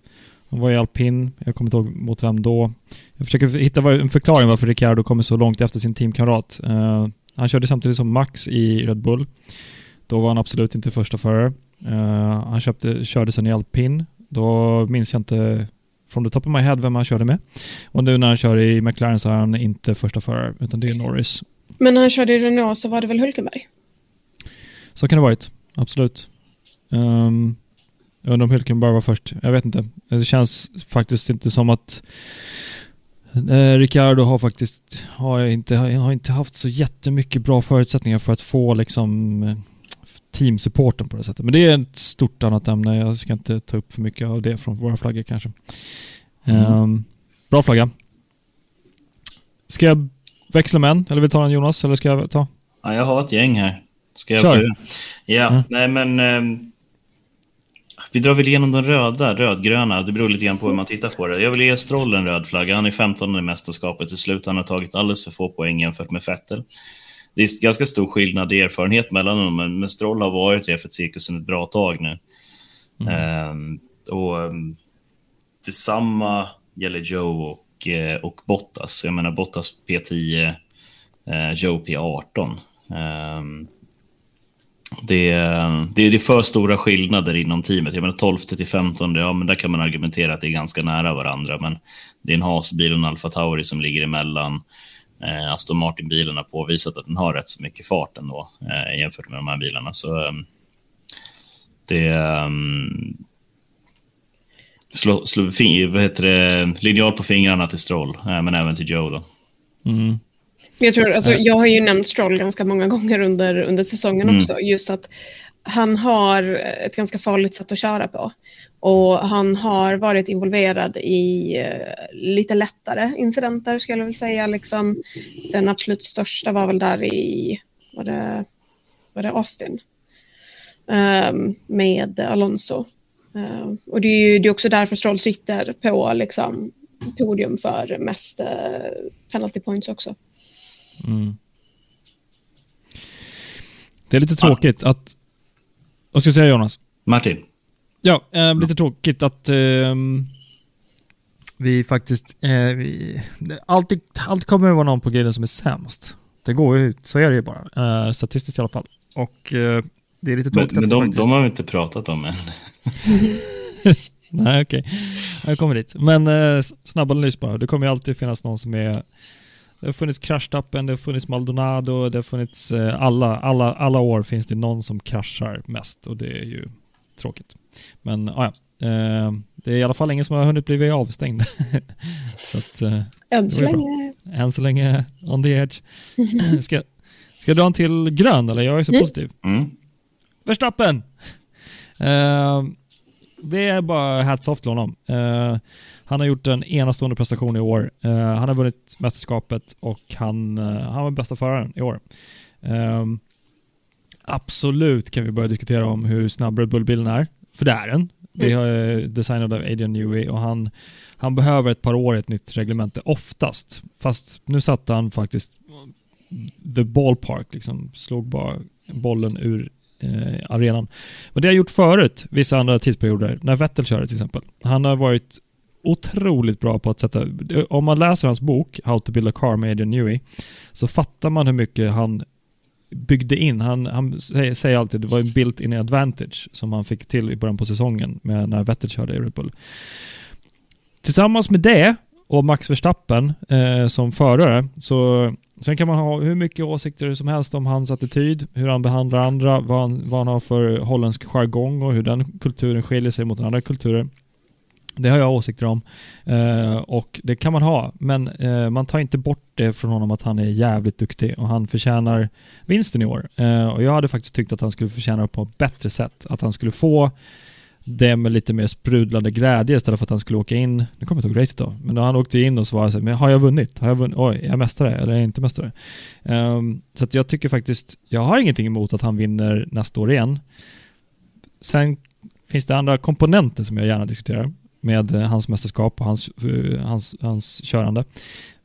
han var i alpin, jag kommer inte ihåg mot vem då. Jag försöker hitta en förklaring varför Ricardo kommer så långt efter sin teamkamrat. Uh, han körde samtidigt som Max i Red Bull. Då var han absolut inte första förare. Uh, han köpte, körde sen i alpin. Då minns jag inte från the top of my head vem han körde med. Och nu när han kör i McLaren så är han inte första förare, utan det är Norris. Men när han körde i Renault så var det väl Hulkenberg? Så kan det ha varit, absolut. Um, jag undrar om Hülkenberg var först. Jag vet inte. Det känns faktiskt inte som att eh, Ricardo har faktiskt har inte, har inte haft så jättemycket bra förutsättningar för att få liksom teamsupporten på det sättet. Men det är ett stort annat ämne. Jag ska inte ta upp för mycket av det från våra flaggor kanske. Mm. Um, bra flagga. Ska jag växla med en? Eller vill du ta den Jonas? Eller ska jag ta? Ja, jag har ett gäng här. Ska jag Kör. Ja, mm. nej men um vi drar väl igenom de röda, rödgröna. Det beror lite grann på hur man tittar på det. Jag vill ge Stroll en röd flagga. Han är 15 i mästerskapet till slut. Han har tagit alldeles för få poäng jämfört med Vettel. Det är ganska stor skillnad i erfarenhet mellan dem, men Stroll har varit det för cirkusen ett bra tag nu. Mm. Ehm, och um, detsamma gäller Joe och, eh, och Bottas. Jag menar Bottas P10, eh, Joe P18. Um, det, det, det är för stora skillnader inom teamet. Jag menar 12 till 15, ja men där kan man argumentera att det är ganska nära varandra. Men det är en Haas-bil och en Alfa Tauri som ligger emellan. Eh, Aston Martin-bilen har påvisat att den har rätt så mycket fart ändå eh, jämfört med de här bilarna. Så eh, det... Eh, slå, slå vad heter det, linjal på fingrarna till Stroll, eh, men även till Joe då. Mm. Jag, tror, alltså, jag har ju nämnt Stroll ganska många gånger under, under säsongen mm. också. Just att han har ett ganska farligt sätt att köra på. Och han har varit involverad i uh, lite lättare incidenter skulle jag vilja säga. Liksom, den absolut största var väl där i, var det, var det Austin? Um, med Alonso. Uh, och det är ju det är också därför Stroll sitter på liksom, podium för mest uh, penalty points också. Mm. Det är lite tråkigt att... Vad ska jag säga Jonas? Martin? Ja, eh, lite tråkigt att eh, vi faktiskt... Eh, vi, alltid, alltid kommer det vara någon på griden som är sämst. Det går ju, så är det ju bara. Eh, statistiskt i alla fall. Och eh, det är lite Men, tråkigt men det de, de har vi inte pratat om än. Nej, okej. Jag kommer dit. Men eh, snabb analys bara. Det kommer ju alltid finnas någon som är... Det har funnits Crashtappen, det har funnits Maldonado, det har funnits eh, alla, alla, alla år finns det någon som kraschar mest och det är ju tråkigt. Men ah, ja, eh, det är i alla fall ingen som har hunnit bli avstängd. så att, eh, Än så länge. än så länge on the edge. ska, ska jag dra en till grön eller? Jag är så Mm. positiv. Mm. Verstappen! Eh, det är bara hats off till honom. Eh, han har gjort en enastående prestation i år. Eh, han har vunnit mästerskapet och han, eh, han var bästa föraren i år. Eh, absolut kan vi börja diskutera om hur snabb Red Bull-bilen är. För det är den. Det är designad av Adrian Newey och han, han behöver ett par år i ett nytt reglemente oftast. Fast nu satte han faktiskt the ballpark, liksom slog bara bollen ur eh, arenan. Men det har jag gjort förut, vissa andra tidsperioder, när Vettel körde till exempel. Han har varit otroligt bra på att sätta... Om man läser hans bok How to build a car med Adrian Newey så fattar man hur mycket han byggde in. Han, han säger, alltid det var en built-in advantage som han fick till i början på säsongen med när Vettel körde i Red Bull. Tillsammans med det och Max Verstappen eh, som förare så Sen kan man ha hur mycket åsikter som helst om hans attityd, hur han behandlar andra, vad han, vad han har för holländsk jargong och hur den kulturen skiljer sig mot andra kulturer. Det har jag åsikter om eh, och det kan man ha, men eh, man tar inte bort det från honom att han är jävligt duktig och han förtjänar vinsten i år. Eh, och jag hade faktiskt tyckt att han skulle förtjäna det på ett bättre sätt. Att han skulle få det med lite mer sprudlande glädje istället för att han skulle åka in, nu kommer jag inte ihåg racet då, men då han åkte in och så var jag så här, men har jag vunnit? Har jag vunnit? Oj, är jag mästare eller är jag inte mästare? Um, så att jag tycker faktiskt, jag har ingenting emot att han vinner nästa år igen. Sen finns det andra komponenter som jag gärna diskuterar med eh, hans mästerskap och hans, eh, hans, hans körande.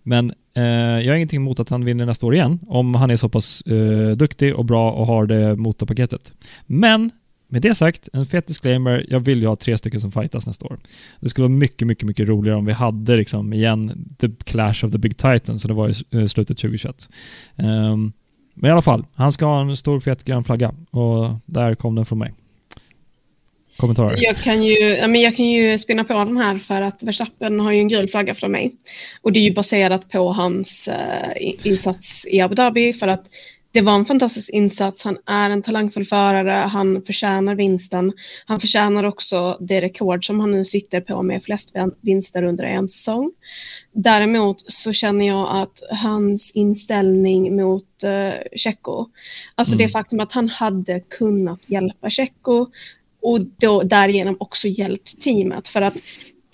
Men eh, jag har ingenting emot att han vinner nästa år igen om han är så pass eh, duktig och bra och har det motorpaketet. Men med det sagt, en fet disclaimer. Jag vill ju ha tre stycken som fightas nästa år. Det skulle vara mycket, mycket, mycket roligare om vi hade liksom igen the clash of the big titan, så det var i eh, slutet 2021. Um, ehm, men i alla fall, han ska ha en stor fet grön flagga och där kom den från mig. Kommentarer? Jag kan, ju, ja, men jag kan ju spinna på den här för att Verstappen har ju en gul flagga från mig. Och det är ju baserat på hans eh, insats i Abu Dhabi för att det var en fantastisk insats. Han är en talangfull förare. Han förtjänar vinsten. Han förtjänar också det rekord som han nu sitter på med flest vinster under en säsong. Däremot så känner jag att hans inställning mot uh, Tjecko, alltså mm. det faktum att han hade kunnat hjälpa Tjecko och då därigenom också hjälpt teamet. För att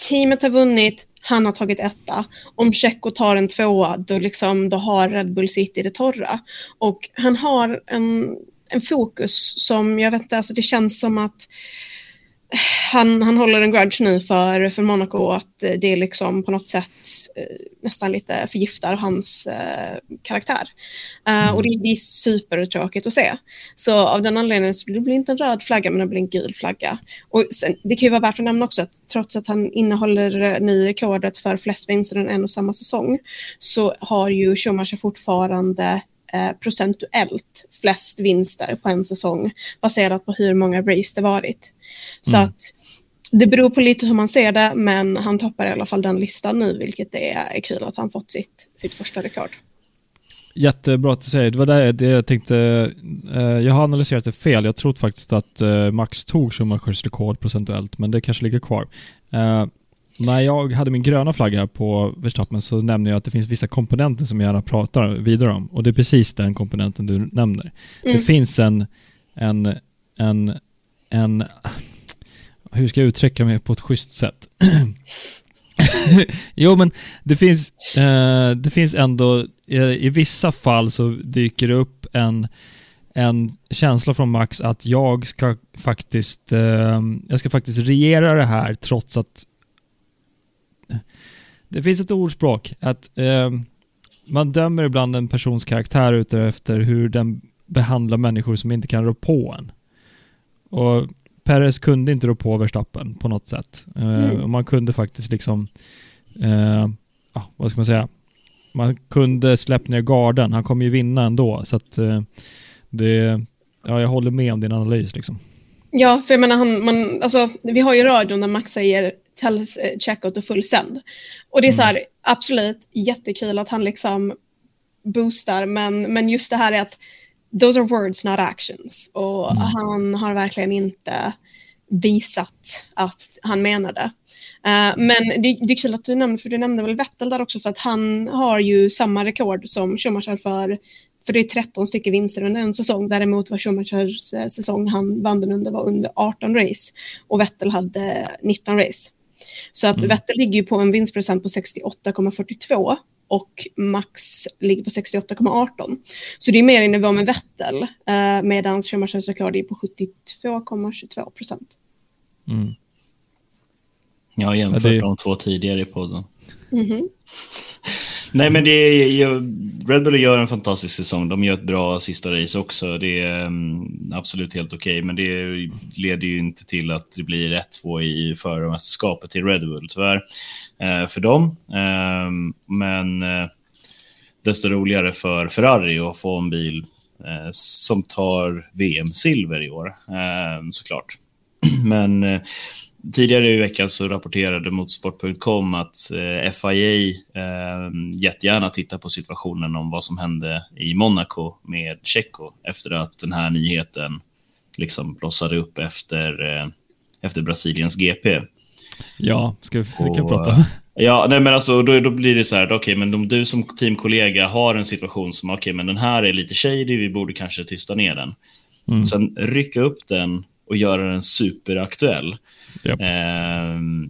teamet har vunnit, han har tagit etta. Om Tjecko tar en tvåa, då, liksom, då har Red Bull City det torra. Och han har en, en fokus som, jag vet inte, alltså det känns som att han, han håller en grudge nu för, för Monaco att det liksom på något sätt eh, nästan lite förgiftar hans eh, karaktär. Uh, och det, det är supertråkigt att se. Så av den anledningen så blir det inte en röd flagga men det blir en gul flagga. Och sen, det kan ju vara värt att nämna också att trots att han innehåller ny rekordet för flest vinster under en och samma säsong så har ju Schumacher fortfarande eh, procentuellt flest vinster på en säsong baserat på hur många race det varit. Så mm. att det beror på lite hur man ser det, men han toppar i alla fall den listan nu, vilket är, är kul att han fått sitt, sitt första rekord. Jättebra att du säger. Det var det, det jag tänkte. Eh, jag har analyserat det fel. Jag trodde faktiskt att eh, Max tog Schumachers rekord procentuellt, men det kanske ligger kvar. Eh, när jag hade min gröna flagga på Verstappen så nämnde jag att det finns vissa komponenter som jag gärna pratar vidare om. Och det är precis den komponenten du nämner. Mm. Det finns en, en, en, en... Hur ska jag uttrycka mig på ett schysst sätt? jo, men det finns, eh, det finns ändå... I, I vissa fall så dyker det upp en en känsla från Max att jag ska faktiskt, eh, jag ska faktiskt regera det här trots att det finns ett ordspråk att eh, man dömer ibland en persons karaktär utefter hur den behandlar människor som inte kan rå på en. Och Perez kunde inte rå på Verstappen på något sätt. Eh, mm. Man kunde faktiskt liksom, eh, ah, vad ska man säga, man kunde släppt ner garden. Han kommer ju vinna ändå. Så att eh, det, ja, jag håller med om din analys. Liksom. Ja, för jag menar, han, man, alltså, vi har ju radion där Max säger tell eh, checkout och full send. Och det är så här, absolut jättekul att han liksom boostar, men, men just det här är att those are words not actions. Och han har verkligen inte visat att han menar det. Eh, men det, det är kul att du nämnde, för du nämnde väl Vettel där också, för att han har ju samma rekord som Schumacher för, för det är 13 stycken vinster under en säsong. Däremot var Schumachers eh, säsong han vann den under var under 18 race och Vettel hade 19 race. Så att Vettel ligger ju på en vinstprocent på 68,42 och Max ligger på 68,18. Så det är mer i nivå med Vettel, eh, medan Schumachers rekord är på 72,22 procent. Mm. Jag har jämfört Ja, det- de två tidigare i podden. Mhm. Nej, men det är, Red Bull gör en fantastisk säsong. De gör ett bra sista race också. Det är mm, absolut helt okej, men det leder ju inte till att det blir 1-2 i förarmästerskapet till Red Bull, tyvärr, eh, för dem. Ehm, men eh, desto roligare för Ferrari att få en bil eh, som tar VM-silver i år, ehm, såklart. Men tidigare i veckan så rapporterade Motorsport.com att eh, FIA eh, jättegärna tittar på situationen om vad som hände i Monaco med Checo efter att den här nyheten liksom blossade upp efter, eh, efter Brasiliens GP. Ja, ska vi, vi kan Och, prata. Ja, nej, men alltså, då, då blir det så här, okej, men om du som teamkollega har en situation som, okej, men den här är lite shady, vi borde kanske tysta ner den. Mm. Sen rycka upp den och göra den superaktuell. Japp. Ehm,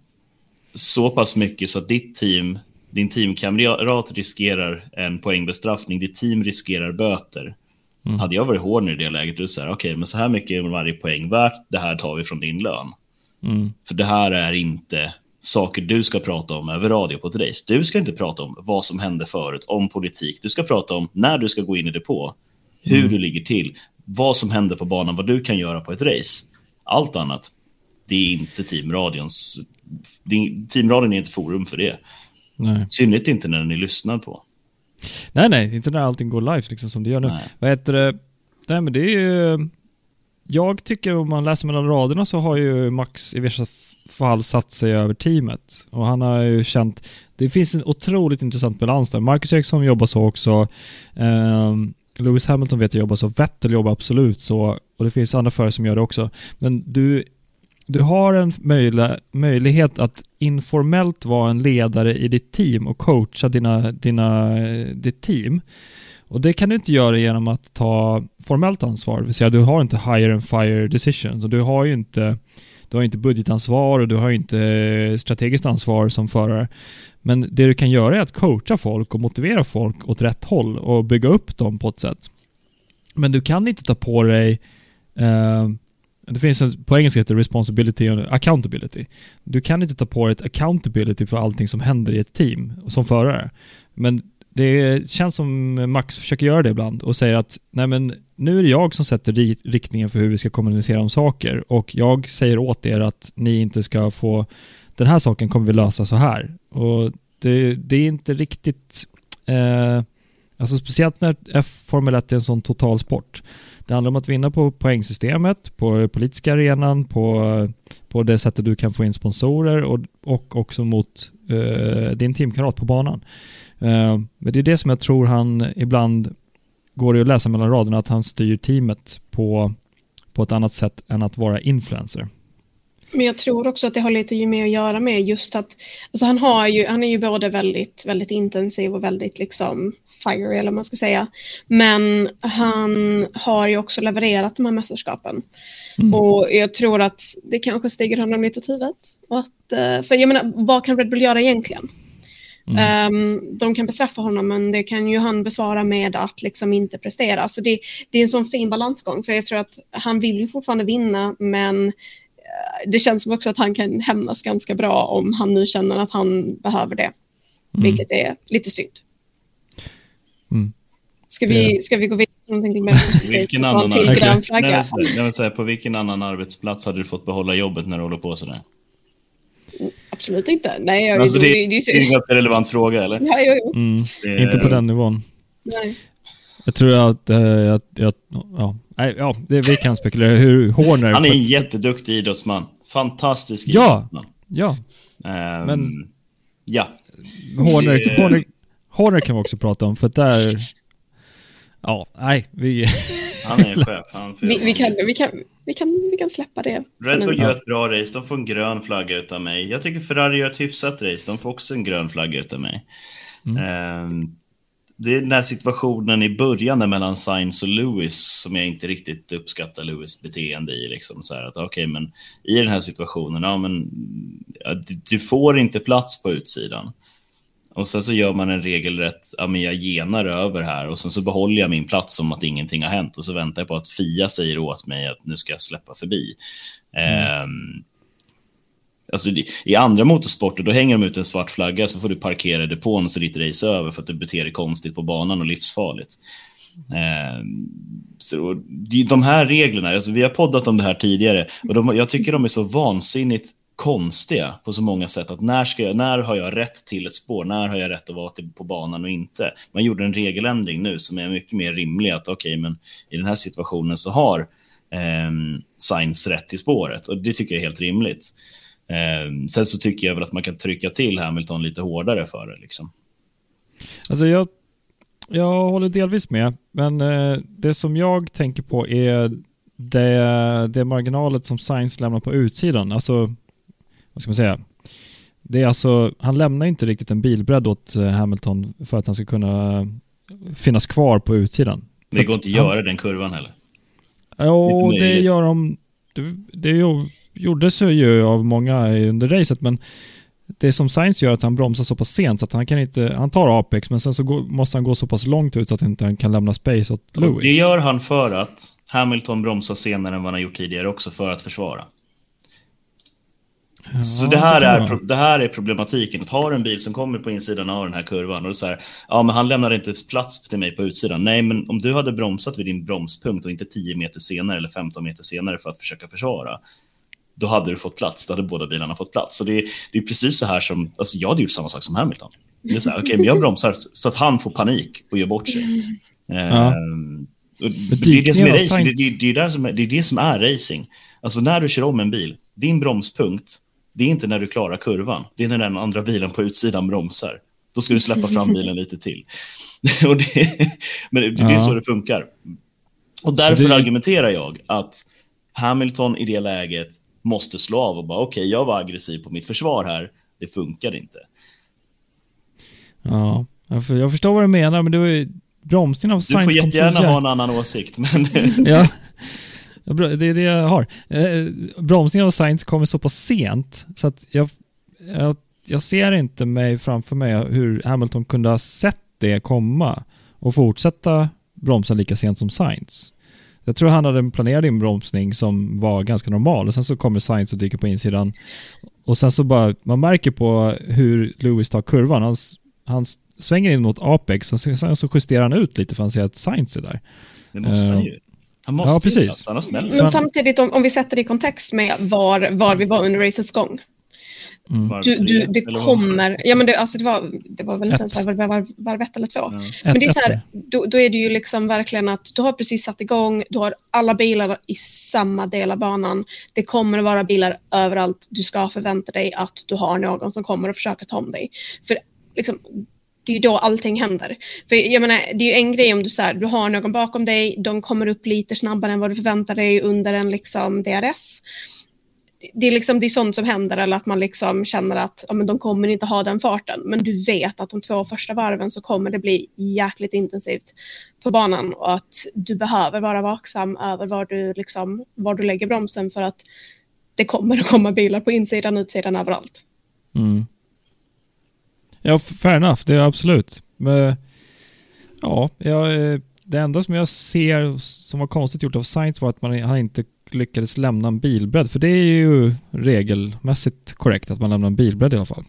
så pass mycket så att ditt team, din teamkamrat riskerar en poängbestraffning, ditt team riskerar böter. Hade jag varit hård i det läget, då säger okej, men så här mycket är varje poäng värt, det här tar vi från din lön. Mm. För det här är inte saker du ska prata om över radio på ett race. Du ska inte prata om vad som hände förut, om politik. Du ska prata om när du ska gå in i depå, hur du ligger till, vad som händer på banan, vad du kan göra på ett race. Allt annat, det är inte teamradions... Teamradion är inte forum för det. Nej. Synnerhet inte när den är lyssnad på. nej, nej, inte när allting går live liksom som det gör nu. Nej. Vad heter det? Nej, men det är ju... Jag tycker om man läser mellan raderna så har ju Max i vissa fall satt sig över teamet. Och han har ju känt... Det finns en otroligt intressant balans där. Marcus Ericsson jobbar så också. Ehm, Lewis Hamilton vet jag jobbar så. Vettel jobbar absolut så. Och det finns andra förare som gör det också. Men du, du har en möjla, möjlighet att informellt vara en ledare i ditt team och coacha dina, dina, ditt team. Och det kan du inte göra genom att ta formellt ansvar, det vill säga du har inte hire and fire decisions och du har ju inte, du har inte budgetansvar och du har inte strategiskt ansvar som förare. Men det du kan göra är att coacha folk och motivera folk åt rätt håll och bygga upp dem på ett sätt. Men du kan inte ta på dig eh, det finns en, på engelska heter det responsibility och accountability. Du kan inte ta på dig ett accountability för allting som händer i ett team som förare. Men det känns som Max försöker göra det ibland och säger att nej men nu är det jag som sätter riktningen för hur vi ska kommunicera om saker och jag säger åt er att ni inte ska få den här saken kommer vi lösa så här. Och det, det är inte riktigt eh, Alltså speciellt när F Formel 1 är en sån totalsport. Det handlar om att vinna på poängsystemet, på politiska arenan, på, på det sättet du kan få in sponsorer och, och också mot uh, din teamkamrat på banan. Uh, men det är det som jag tror han ibland går det att läsa mellan raderna, att han styr teamet på, på ett annat sätt än att vara influencer. Men jag tror också att det har lite med att göra med just att alltså han, har ju, han är ju både väldigt, väldigt intensiv och väldigt liksom fiery eller vad man ska säga. Men han har ju också levererat de här mästerskapen. Och jag tror att det kanske stiger honom lite åt huvudet. Och att, eh, för jag menar, vad kan Red Bull göra egentligen? Ehm, de kan bestraffa honom, men det kan ju han besvara med att liksom inte prestera. Så det, det är en sån fin balansgång, för jag tror att han vill ju fortfarande vinna, men det känns som också att han kan hämnas ganska bra om han nu känner att han behöver det. Vilket är lite synd. Mm. Ska, vi, ska vi gå vidare? Vilken annan, till grön Nej, men jag säga, på vilken annan arbetsplats hade du fått behålla jobbet när du håller på sådär? Absolut inte. Nej, jag, Alltså, det, det, det det, är en ganska relevant fråga, eller? ja, jo, jo. Mm. Det- Inte på den nivån. Nej. Jag tror att, eh, att, att ja, nej, ja, det, vi kan spekulera hur Horner... Han är en jätteduktig idrottsman. Fantastisk Ja. idrottsman. Ja, Ehm, Men- Ja, Horner, Det- Horner, Horner kan vi också prata om, för där... Ja, nej, vi... han är chef. Han Vi, vi, kan, vi, kan, vi, kan, vi kan släppa det. Red Bull gör ett bra race, de får en grön flagga utav mig. Jag tycker Ferrari gör ett hyfsat race, de får också en grön flagga utav mig. Ehm, det är den här situationen i början mellan Sainz och Lewis som jag inte riktigt uppskattar Lewis beteende i. Liksom, så här att, okej, men I den här situationen, ja, men, ja, du, får inte plats på utsidan. Och sen så gör man en regelrätt, ja men jag genar över här och sen så behåller jag min plats som att ingenting har hänt och så väntar jag på att Fia säger åt mig att nu ska jag släppa förbi. Ehm, alltså I andra motorsporter då hänger de ut en svart flagga så får du parkera i depån så ditt race är över för att du beter dig konstigt på banan och livsfarligt. Eh, så de här reglerna, alltså vi har poddat om det här tidigare och de, jag tycker de är så vansinnigt konstiga på så många sätt. Att när, ska jag, när har jag rätt till ett spår? När har jag rätt att vara till, på banan och inte? Man gjorde en regeländring nu som är mycket mer rimlig. Att okej, men i den här situationen så har eh, Sainz rätt till spåret och det tycker jag är helt rimligt. Eh, sen så tycker jag väl att man kan trycka till Hamilton lite hårdare för det. Liksom. Alltså jag, jag håller delvis med, men eh, det som jag tänker på är det, det marginalet som Sainz lämnar på utsidan. Alltså, vad ska man säga? Det är alltså, han lämnar inte riktigt en bilbredd åt eh, Hamilton för att han ska kunna finnas kvar på utsidan. Det går inte att han- göra den kurvan heller. Ja, Inte det möjligt. gör de. Det, det ju- gjordes ju av många under racet, men det som Sainz gör är att han bromsar så pass sent så att han kan inte... Han tar Apex, men sen så går, måste han gå så pass långt ut så att inte han kan lämna space åt Lewis. det gör han för att Hamilton bromsar senare än vad han har gjort tidigare också för att försvara. Ja, Så det här, är, det här är problematiken. Att ha en bil som kommer på insidan av den här kurvan och så här, ja men han lämnar inte plats till mig på utsidan. Nej, men om du hade bromsat vid din bromspunkt och inte 10 meter senare eller 15 meter senare för att försöka försvara, då hade du fått plats. Då hade båda bilarna fått plats. Så det, är- det är precis så här som, alltså jag hade gjort samma sak som Hamilton. Det är så här, okej, men jag bromsar så att han får panik och gör bort sig. Ehm, det, är det, som är racing. Det, Sainz- det, det, är där som är, det är det som är racing. Alltså när du kör om en bil, din bromspunkt, det är inte när du klarar kurvan. Det är när den andra bilen på utsidan bromsar. Då ska du släppa fram bilen lite till. och det, men det, det är Ja. så det funkar. Och därför argumenterar jag att Hamilton i det läget måste slå av och bara okej, jag var aggressiv på mitt försvar här. Det funkar inte. Ja, jag för- jag förstår vad du menar, men det var ju... Bromsningen av Du Sainz får jättegärna ha en annan åsikt, men Ja. Det är det jag har. Eh, bromsningen av Sainz kommer så pass sent så att jag, jag, jag ser inte mig framför mig hur Hamilton kunde ha sett det komma och fortsätta bromsa lika sent som Sainz. Jag tror han hade en planerad inbromsning som var ganska normal och sen så kommer Sainz och dyker på insidan och sen så bara, man märker på hur Lewis tar kurvan. Han, han svänger in mot Apex och sen så justerar han ut lite för han ser att Sainz är där. det måste han Eh, ju. Han måste ja, ju, precis. annars smäller Men samtidigt, om, om vi sätter det i kontext med var, var vi var under racets gång. Varv Du, du, det kommer... Ja, men det, alltså det, var, det var väl inte Ett. ens varv, varv, varv ett eller två. Ja. Men det är så här, då, då är det ju liksom verkligen att du har precis satt igång, du har alla bilar i samma del av banan. Det kommer att vara bilar överallt. Du ska förvänta dig att du har någon som kommer att försöka ta om dig. För liksom, det är ju då allting händer. För jag menar, det är ju en grej om du, så här, du har någon bakom dig, de kommer upp lite snabbare än vad du förväntar dig under en liksom, DRS. Det är, liksom, det är sånt som händer, eller att man liksom känner att ja, men de kommer inte ha den farten. Men du vet att de två första varven så kommer det bli jäkligt intensivt på banan och att du behöver vara vaksam över var du, liksom, var du lägger bromsen för att det kommer att komma bilar på insidan, utsidan, överallt. Mm. Ja, fair enough. Det är absolut. Men, ja, jag, eh, det enda som jag ser som var konstigt gjort av Sainz var att man, han inte lyckades lämna en bilbredd. För det är ju regelmässigt korrekt att man lämnar en bilbredd i alla fall.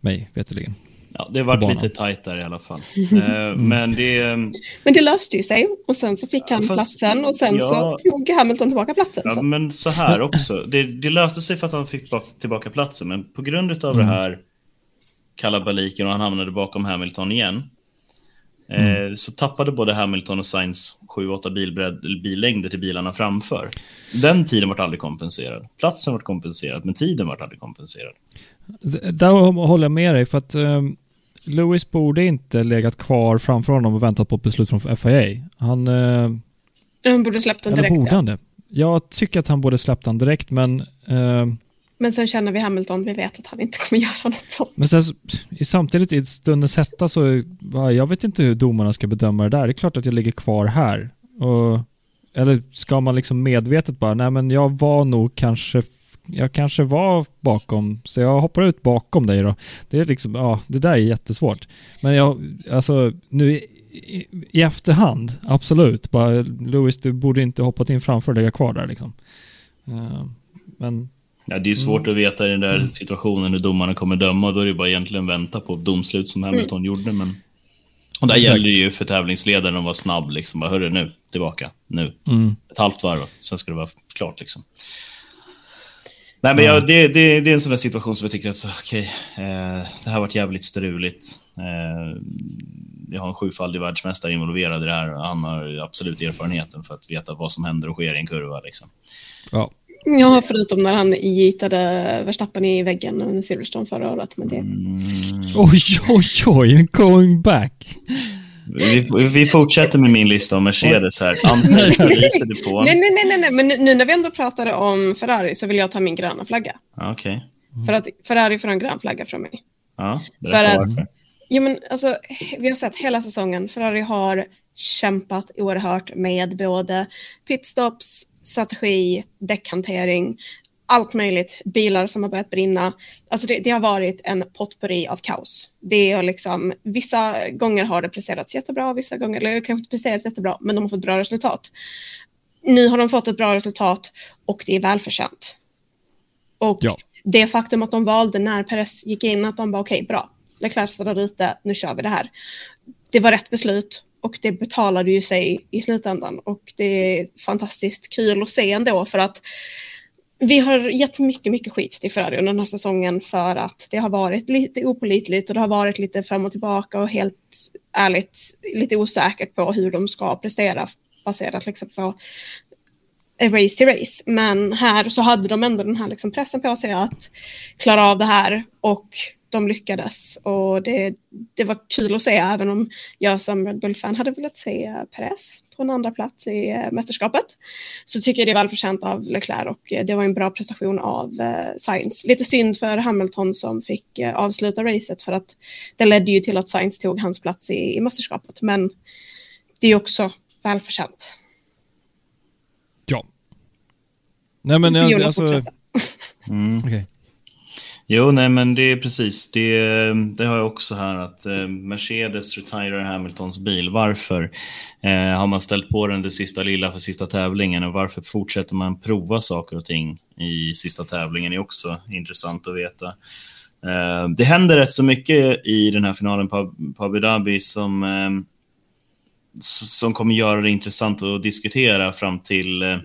Mig veterligen. Ja, det banan. lite tajt där i alla fall. Eh, Men det... Men det löste ju sig och sen så fick han Fast- platsen och sen ja. så tog Hamilton tillbaka platsen. Ja, så. men så här också. Det, det löste sig för att han fick bak- tillbaka platsen, men på grund av Mm. det här kalabaliken och han hamnade bakom Hamilton igen. Eh, så tappade både Hamilton och Sainz 7-8 billängder till bilarna framför. Den tiden var aldrig kompenserad. Platsen var kompenserad, men tiden var aldrig kompenserad. Där håller jag med dig, för att um, Lewis borde inte legat kvar framför honom och väntat på ett beslut från FIA. Han... Uh, han borde släppt den direkt. borde han det? Jag tycker att han borde släppt den direkt, men... Uh, men sen känner vi Hamilton, vi vet att han inte kommer göra något sånt. Men sen, samtidigt i stundens hetta så, jag vet inte hur domarna ska bedöma det där. Det är klart att jag ligger kvar här. Och, eller ska man liksom medvetet bara, nej men jag var nog kanske jag kanske var bakom, så jag hoppar ut bakom dig då. Det är liksom, ja, det där är jättesvårt. Men jag, alltså nu i, i, efterhand, absolut. Bara, Louis, du borde inte hoppat in framför och lägga kvar där liksom. Uh, men... Ja, det är svårt mm. att veta i den där situationen hur domarna kommer döma. Då är det bara egentligen vänta på domslut som Hamilton mm. gjorde. Men... Och där gäller det ju för tävlingsledaren att vara snabb. Liksom. Bara, Hörru, nu, tillbaka, nu. Mm. Ett halvt varv, sen ska det vara klart. Liksom. Nej, men jag, det, det, det, är en sån där situation som jag tycker att okej, okay, eh, det här har varit jävligt struligt. Eh, jag har en sjufaldig världsmästare involverad i det här. Han har absolut erfarenheten för att veta vad som händer och sker i en kurva. Liksom. Ja. Ja, förutom när han gitade Verstappen i väggen under Silverstone förra året. Men det... Mm. Oj, oj, oj, going back. Vi, vi fortsätter med min lista om Mercedes här. På. Nej, nej, nej, nej, men nu, nu, när vi ändå pratade om Ferrari så vill jag ta min gröna flagga. Okej. Okay. För att Ferrari får en grön flagga från mig. Ja, för varför. Jo, men alltså, vi har sett hela säsongen. Ferrari har kämpat oerhört med både pitstops, strategi, däckhantering, allt möjligt, bilar som har börjat brinna. Alltså det, det har varit en potpurri av kaos. Det är liksom, vissa gånger har det presterats jättebra, vissa gånger, eller kanske inte presterats jättebra, men de har fått bra resultat. Nu har de fått ett bra resultat och det är välförtjänt. Och ja. det faktum att de valde när Perez gick in, att de bara okej, okay, bra, Leclerc stannar ute, nu kör vi det här. Det var rätt beslut och det betalade ju sig i slutändan och det är fantastiskt kul att se ändå för att vi har gett mycket, mycket skit till Ferrari under den här säsongen för att det har varit lite opolitligt och det har varit lite fram och tillbaka och helt ärligt lite osäkert på hur de ska prestera baserat liksom på race till race. Men här så hade de ändå den här liksom pressen på sig att klara av det här och de lyckades och det, det var kul att se även om jag som Red Bull-fan hade velat se Perez på en andra plats i äh, mästerskapet så tycker jag det är välförtjänt av Leclerc och äh, det var en bra prestation av äh, Sainz. Lite synd för Hamilton som fick avsluta racet för att det ledde ju till att Sainz tog hans plats i, i mästerskapet men det är också välförtjänt. Ja. Nej men jag, alltså... Mm. Okay. Jo, nej men det är precis. Det, det har jag också här att eh, Mercedes retirar Hamiltons bil. Varför? Eh, har man ställt på den det sista lilla för sista tävlingen och varför fortsätter man prova saker och ting i sista tävlingen är också intressant att veta. Eh, det händer rätt så mycket i den här finalen på, på Abu Dhabi som, eh, som kommer göra det intressant att diskutera fram till eh,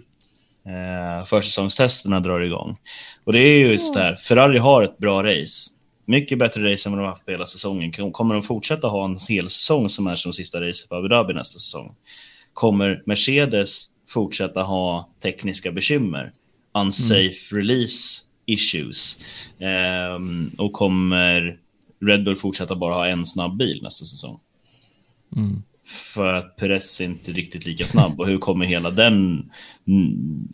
eh, försäsongstesterna drar igång. Och det är ju just det här, Ferrari har ett bra race. Mycket bättre race än vad de har haft på hela säsongen. Kommer de fortsätta ha en hel säsong som är som sista race på Abu Dhabi nästa säsong? Kommer Mercedes fortsätta ha tekniska bekymmer? Unsafe mm. release issues? Eh, och kommer Red Bull fortsätta bara ha en snabb bil nästa säsong? Mm för att Perez är inte riktigt lika snabb. Och hur kommer hela den...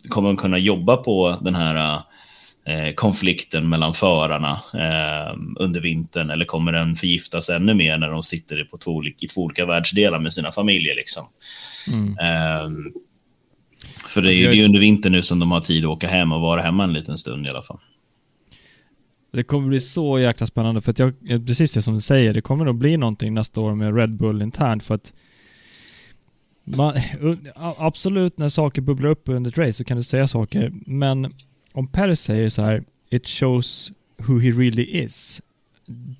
Kommer man kunna jobba på den här eh, konflikten mellan förarna eh, under vintern? Eller kommer den förgiftas ännu mer när de sitter på två, i två olika världsdelar med sina familjer? Liksom? Mm. Eh, för det är ju alltså, under vintern nu som de har tid att åka hem och vara hemma en liten stund i alla fall. Det kommer bli så jäkla spännande för att jag, eh, precis det som du säger, det kommer nog bli någonting nästa år med Red Bull internt för att man, absolut, när saker bubblar upp under ett race så kan du säga saker, men om Perez säger så här “It shows who he really is”,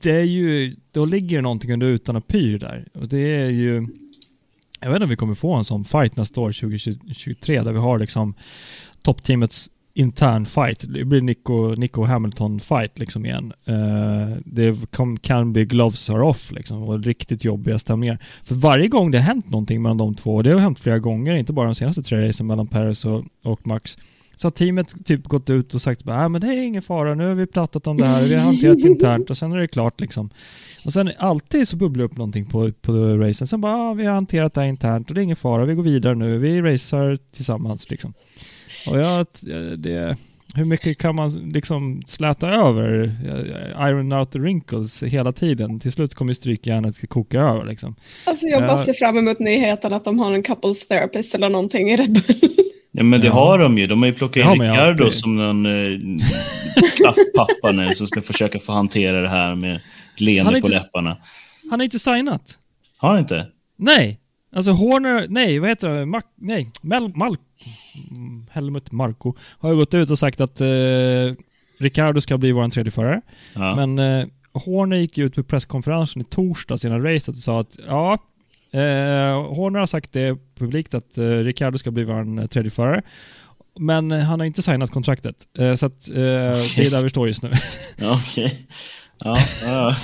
det är ju, då ligger det någonting under utan och pyr där. Och det är ju, jag vet inte om vi kommer få en sån fight nästa år, 2023, där vi har liksom toppteamets intern fight. Det blir Nico, Nico Hamilton-fight liksom igen. Uh, det kom, kan bli gloves are off liksom och riktigt jobbiga stämningar. För varje gång det har hänt någonting mellan de två, och det har hänt flera gånger, inte bara de senaste tre racen mellan Paris och, och Max, så har teamet typ gått ut och sagt att men det är ingen fara, nu har vi pratat om det här, vi har hanterat internt och sen är det klart liksom. Och sen alltid så bubblar upp någonting på, på racen. Sen bara, ah, vi har hanterat det här internt och det är ingen fara, vi går vidare nu, vi racear tillsammans liksom. Och jag, det, hur mycket kan man liksom släta över eh, iron out the wrinkles hela tiden? Till slut kommer strykjärnet koka över liksom. Alltså jag bara ser fram emot nyheten att de har en couples therapist eller någonting i Red Bull. Ja, men det ja. har de ju. De har ju plockat in Ricardo som någon eh, kastpappa nu som ska försöka få hantera det här med leende på läpparna. Han har inte signat. Har han inte? Nej. Alltså Horner, nej vad heter det? Mac, nej, Mel, Mal, Helmut Marko har ju gått ut och sagt att eh, Ricardo ska bli vår tredje förare. Ja. Men eh, Horner gick ut på presskonferensen i torsdags innan racet och sa att ja, eh, Horner har sagt det publikt att eh, Ricardo ska bli vår tredje förare. Men han har inte signat kontraktet, eh, så att, eh, det är där vi står just nu. okay. Ja, ja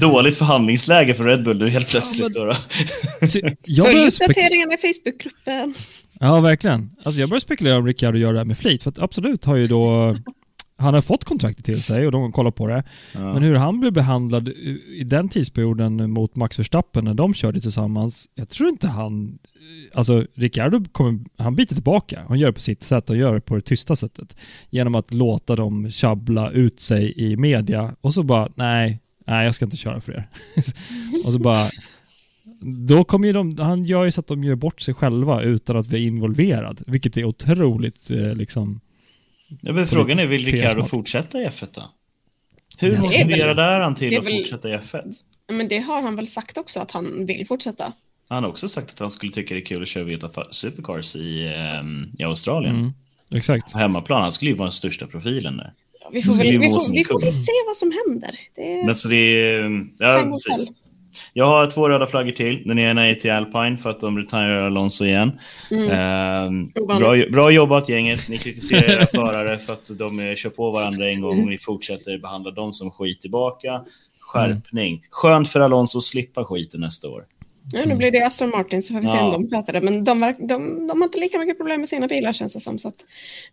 dåligt förhandlingsläge för Red Bull nu helt plötsligt. Ja, men... Följ uppdateringarna i Facebookgruppen. Ja, verkligen. Alltså jag börjar spekulera om Ricciardo gör det här med flit, för att absolut har ju då han har fått kontraktet till sig och de kollar på det. Ja. Men hur han blev behandlad i den tidsperioden mot Max Verstappen när de körde tillsammans, jag tror inte han alltså Ricciardo kommer, han biter tillbaka. Han gör det på sitt sätt och gör det på det tysta sättet. Genom att låta dem tjabbla ut sig i media och så bara, nej, nej jag ska inte köra för er. och så bara, då kommer ju de, han gör ju så att de gör bort sig själva utan att vi är involverad, vilket är otroligt eh, liksom... Ja, men frågan är, vill Ricciardo fortsätta i F1 då? Hur motiverad är han till att väl, fortsätta i F1? Men det har han väl sagt också, att han vill fortsätta. Han har också sagt att han skulle tycka det är kul att köra Vita Supercars i, um, i Australien. Mm, exakt. På hemmaplan. Han skulle ju vara den största profilen där. Ja, vi får, väl, vi får, vi får väl se vad som händer. Det... Men så det är... Ja, precis. Jag har två röda flaggor till. Den ena är till Alpine för att de retirerar Alonso igen. Mm. Eh, bra, bra jobbat gänget. Ni kritiserar era förare för att de kör på varandra en gång och ni fortsätter behandla dem som skit tillbaka. Skärpning. Mm. Skönt för Alonso att slippa skiten nästa år. Ja, nu blir det Aston Martin så får vi se om de sköter det. Men de, de, de, har inte lika mycket problem med sina bilar känns det som. Så att,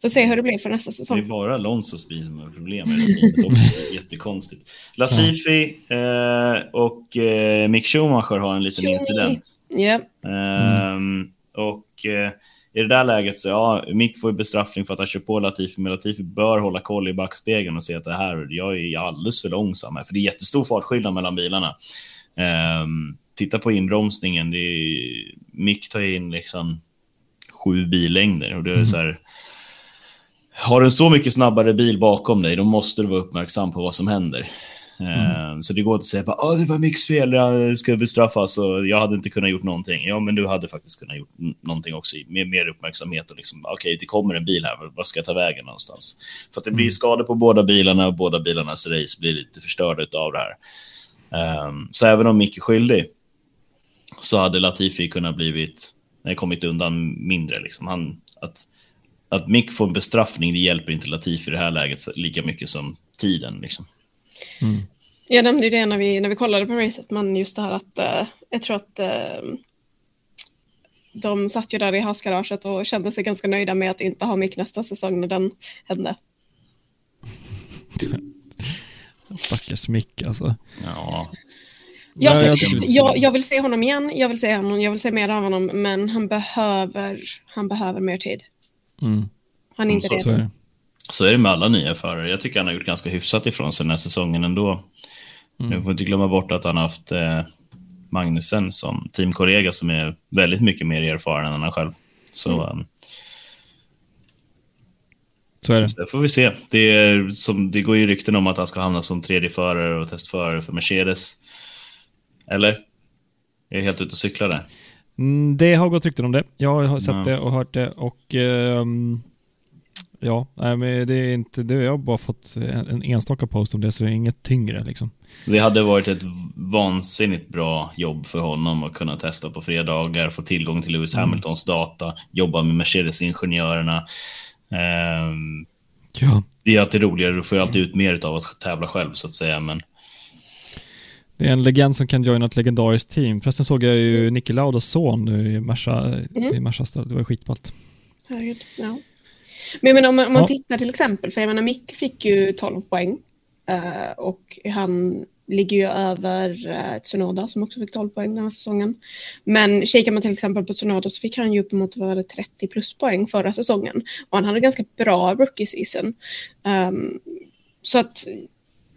får se hur det blir för nästa säsong. Det är bara Alonsos bil som har problem med det också. jättekonstigt. Latifi eh, och eh, Mick Schumacher har en liten incident. Yeah. Mm. och eh, i det där läget så ja, Mick får bestraffning för att han kör på Latifi, men Latifi bör hålla koll i backspegeln och se att det här, jag är alldeles för långsam här, för det är jättestor fartskillnad mellan bilarna. Um, titta på inbromsningen. Det är, Mick tar in liksom sju billängder och det är mm. så här. Har du en så mycket snabbare bil bakom dig, då måste du vara uppmärksam på vad som händer. Mm. Så det går inte att säga att ah, det var Micks fel, jag ska bestraffas och jag hade inte kunnat gjort någonting. Ja, men du hade faktiskt kunnat gjort någonting också med mer uppmärksamhet och liksom, okej, okay, det kommer en bil här, vad ska jag ta vägen någonstans? För att det blir mm. skador på båda bilarna och båda bilarnas race blir lite förstörda av det här. Um, så även om Mick är skyldig så hade Latifi kunnat blivit, kommit undan mindre. Liksom. Han, att, att Mick får en bestraffning, det hjälper inte Latifi i det här läget lika mycket som tiden. Liksom. Mm. Jag nämnde ju det när vi, när vi kollade på racet, men just det här att uh, jag tror att uh, de satt ju där i hasgaraget och kände sig ganska nöjda med att inte ha Mick nästa säsong när den hände. Stackars Mick alltså. Ja. Jag, jag, jag, jag, vill se honom igen, jag vill se honom, jag vill se mer av honom, men han behöver, han behöver mer tid. Mm. Han är inte så, redo. Så är, det. så är det med alla nya förare. Jag tycker han har gjort ganska hyfsat ifrån sig den här säsongen ändå. Mm. Nu får inte glömma bort att han har haft eh, Magnusen som teamkollega som är väldigt mycket mer erfaren än han själv. Så, mm. um, så är det. Så får vi se. Det, är, som, det går ju rykten om att han ska hamna som tredje förare och testförare för Mercedes. Eller? Jag är helt ute och cyklar där. Mm, det har gått rykten om det. Jag har sett ja. det och hört det och um, ja, men det är inte, det, jag har bara fått en enstaka post om det så det är inget tyngre liksom. Det hade varit ett vansinnigt bra jobb för honom att kunna testa på fredagar, få tillgång till Lewis mm. Hamiltons data, jobba med Mercedes-ingenjörerna. Ehm, Ja. det är alltid roligare, du får alltid ut mer av att tävla själv så att säga. Men Det är en legend som kan joina ett legendariskt team. Förresten såg jag ju Niki Laudas son nu i Merca, i Merca stad. Det var skitballt. Herregud, ja. Men menar, om man, om man Ja. tittar till exempel, för jag menar Mick fick ju 12 poäng eh, och han ligger ju över uh, Tsunoda som också fick 12 poäng den här säsongen. Men kikar man till exempel på Tsunoda så fick han ju uppemot vad var det, 30 plus poäng förra säsongen och han hade ganska bra rookie season. Ehm, så att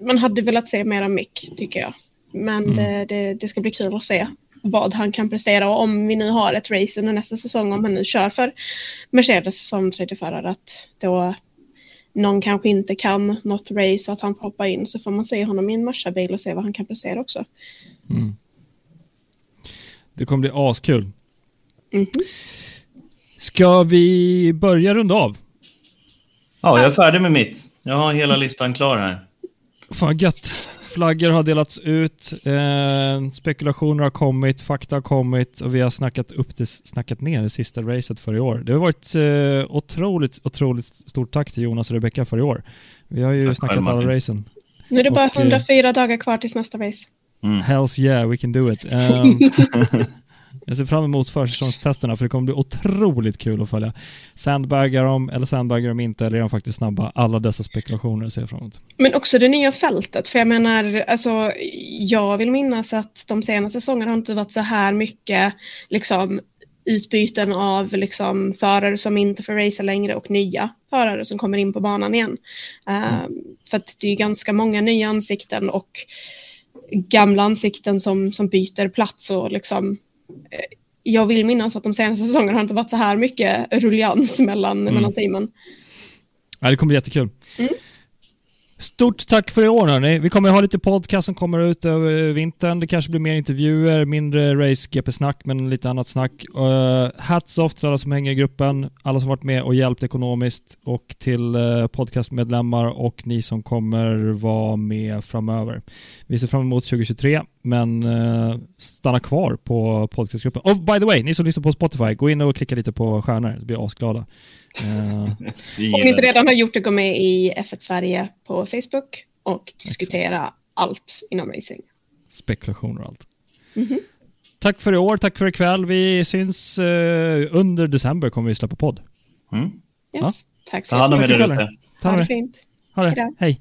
man hade velat se mera Mick tycker jag. Men det, det, det ska bli kul att se vad han kan prestera och om vi nu har ett race under nästa säsong, om han nu kör för Mercedes som tredje förare, att då någon kanske inte kan något race och att han får hoppa in så får man se honom i en Merca-bil och se vad han kan prestera också. Det kommer bli askul. Mhm. Ska vi börja runda av? ja, jag är färdig med mitt. Jag har hela listan klar här. Fan gött. Flaggor har delats ut, eh, spekulationer har kommit, fakta har kommit och vi har snackat, upp det, snackat ner det sista racet för i år. Det har varit eh, otroligt, otroligt stort tack till Jonas och Rebecca för i år. Vi har ju Tack snackat alla Martin. racen. Nu är det bara Och, eh, 104 dagar kvar tills nästa race. Mm. Hells yeah, we can do it. Ehm, jag ser fram emot försäsongstesterna för det kommer bli otroligt kul att följa. Sandbaggar de, eller sandbaggar de inte, eller är de faktiskt snabba? Alla dessa spekulationer ser jag fram emot. Men också det nya fältet, för jag menar, alltså, jag vill minnas att de senaste säsongerna har inte varit så här mycket liksom, utbyten av liksom, förare som inte får racea längre och nya förare som kommer in på banan igen. Ehm, för att det är ganska många nya ansikten och gamla ansikten som, som byter plats och liksom jag vill minnas att de senaste säsongerna har inte varit så här mycket rullians mellan, mellan teamen. Ja, det kommer bli jättekul. Mm. Stort tack för i år hörni. Vi kommer ha lite podcast som kommer ut över vintern. Det kanske blir mer intervjuer, mindre race GP-snack, men lite annat snack. Uh, hats off till alla som hänger i gruppen, alla som varit med och hjälpt ekonomiskt och till uh, podcastmedlemmar och ni som kommer vara med framöver. Vi ser fram emot 2023, men uh, stanna kvar på podcastgruppen. Och by the way, ni som lyssnar på Spotify, gå in och klicka lite på stjärnor. Det blir asglada. Uh, Vi Om ni inte redan har gjort det, gå med i F1 Sverige på Facebook och diskutera allt inom racing. spekulationer och allt. Mhm. Tack för i år, tack för ikväll. Vi syns eh, under december kommer vi släppa podd. Mm. Yes. Tack så Ta hand om er där ute. Ha det fint. Ha det. Hej.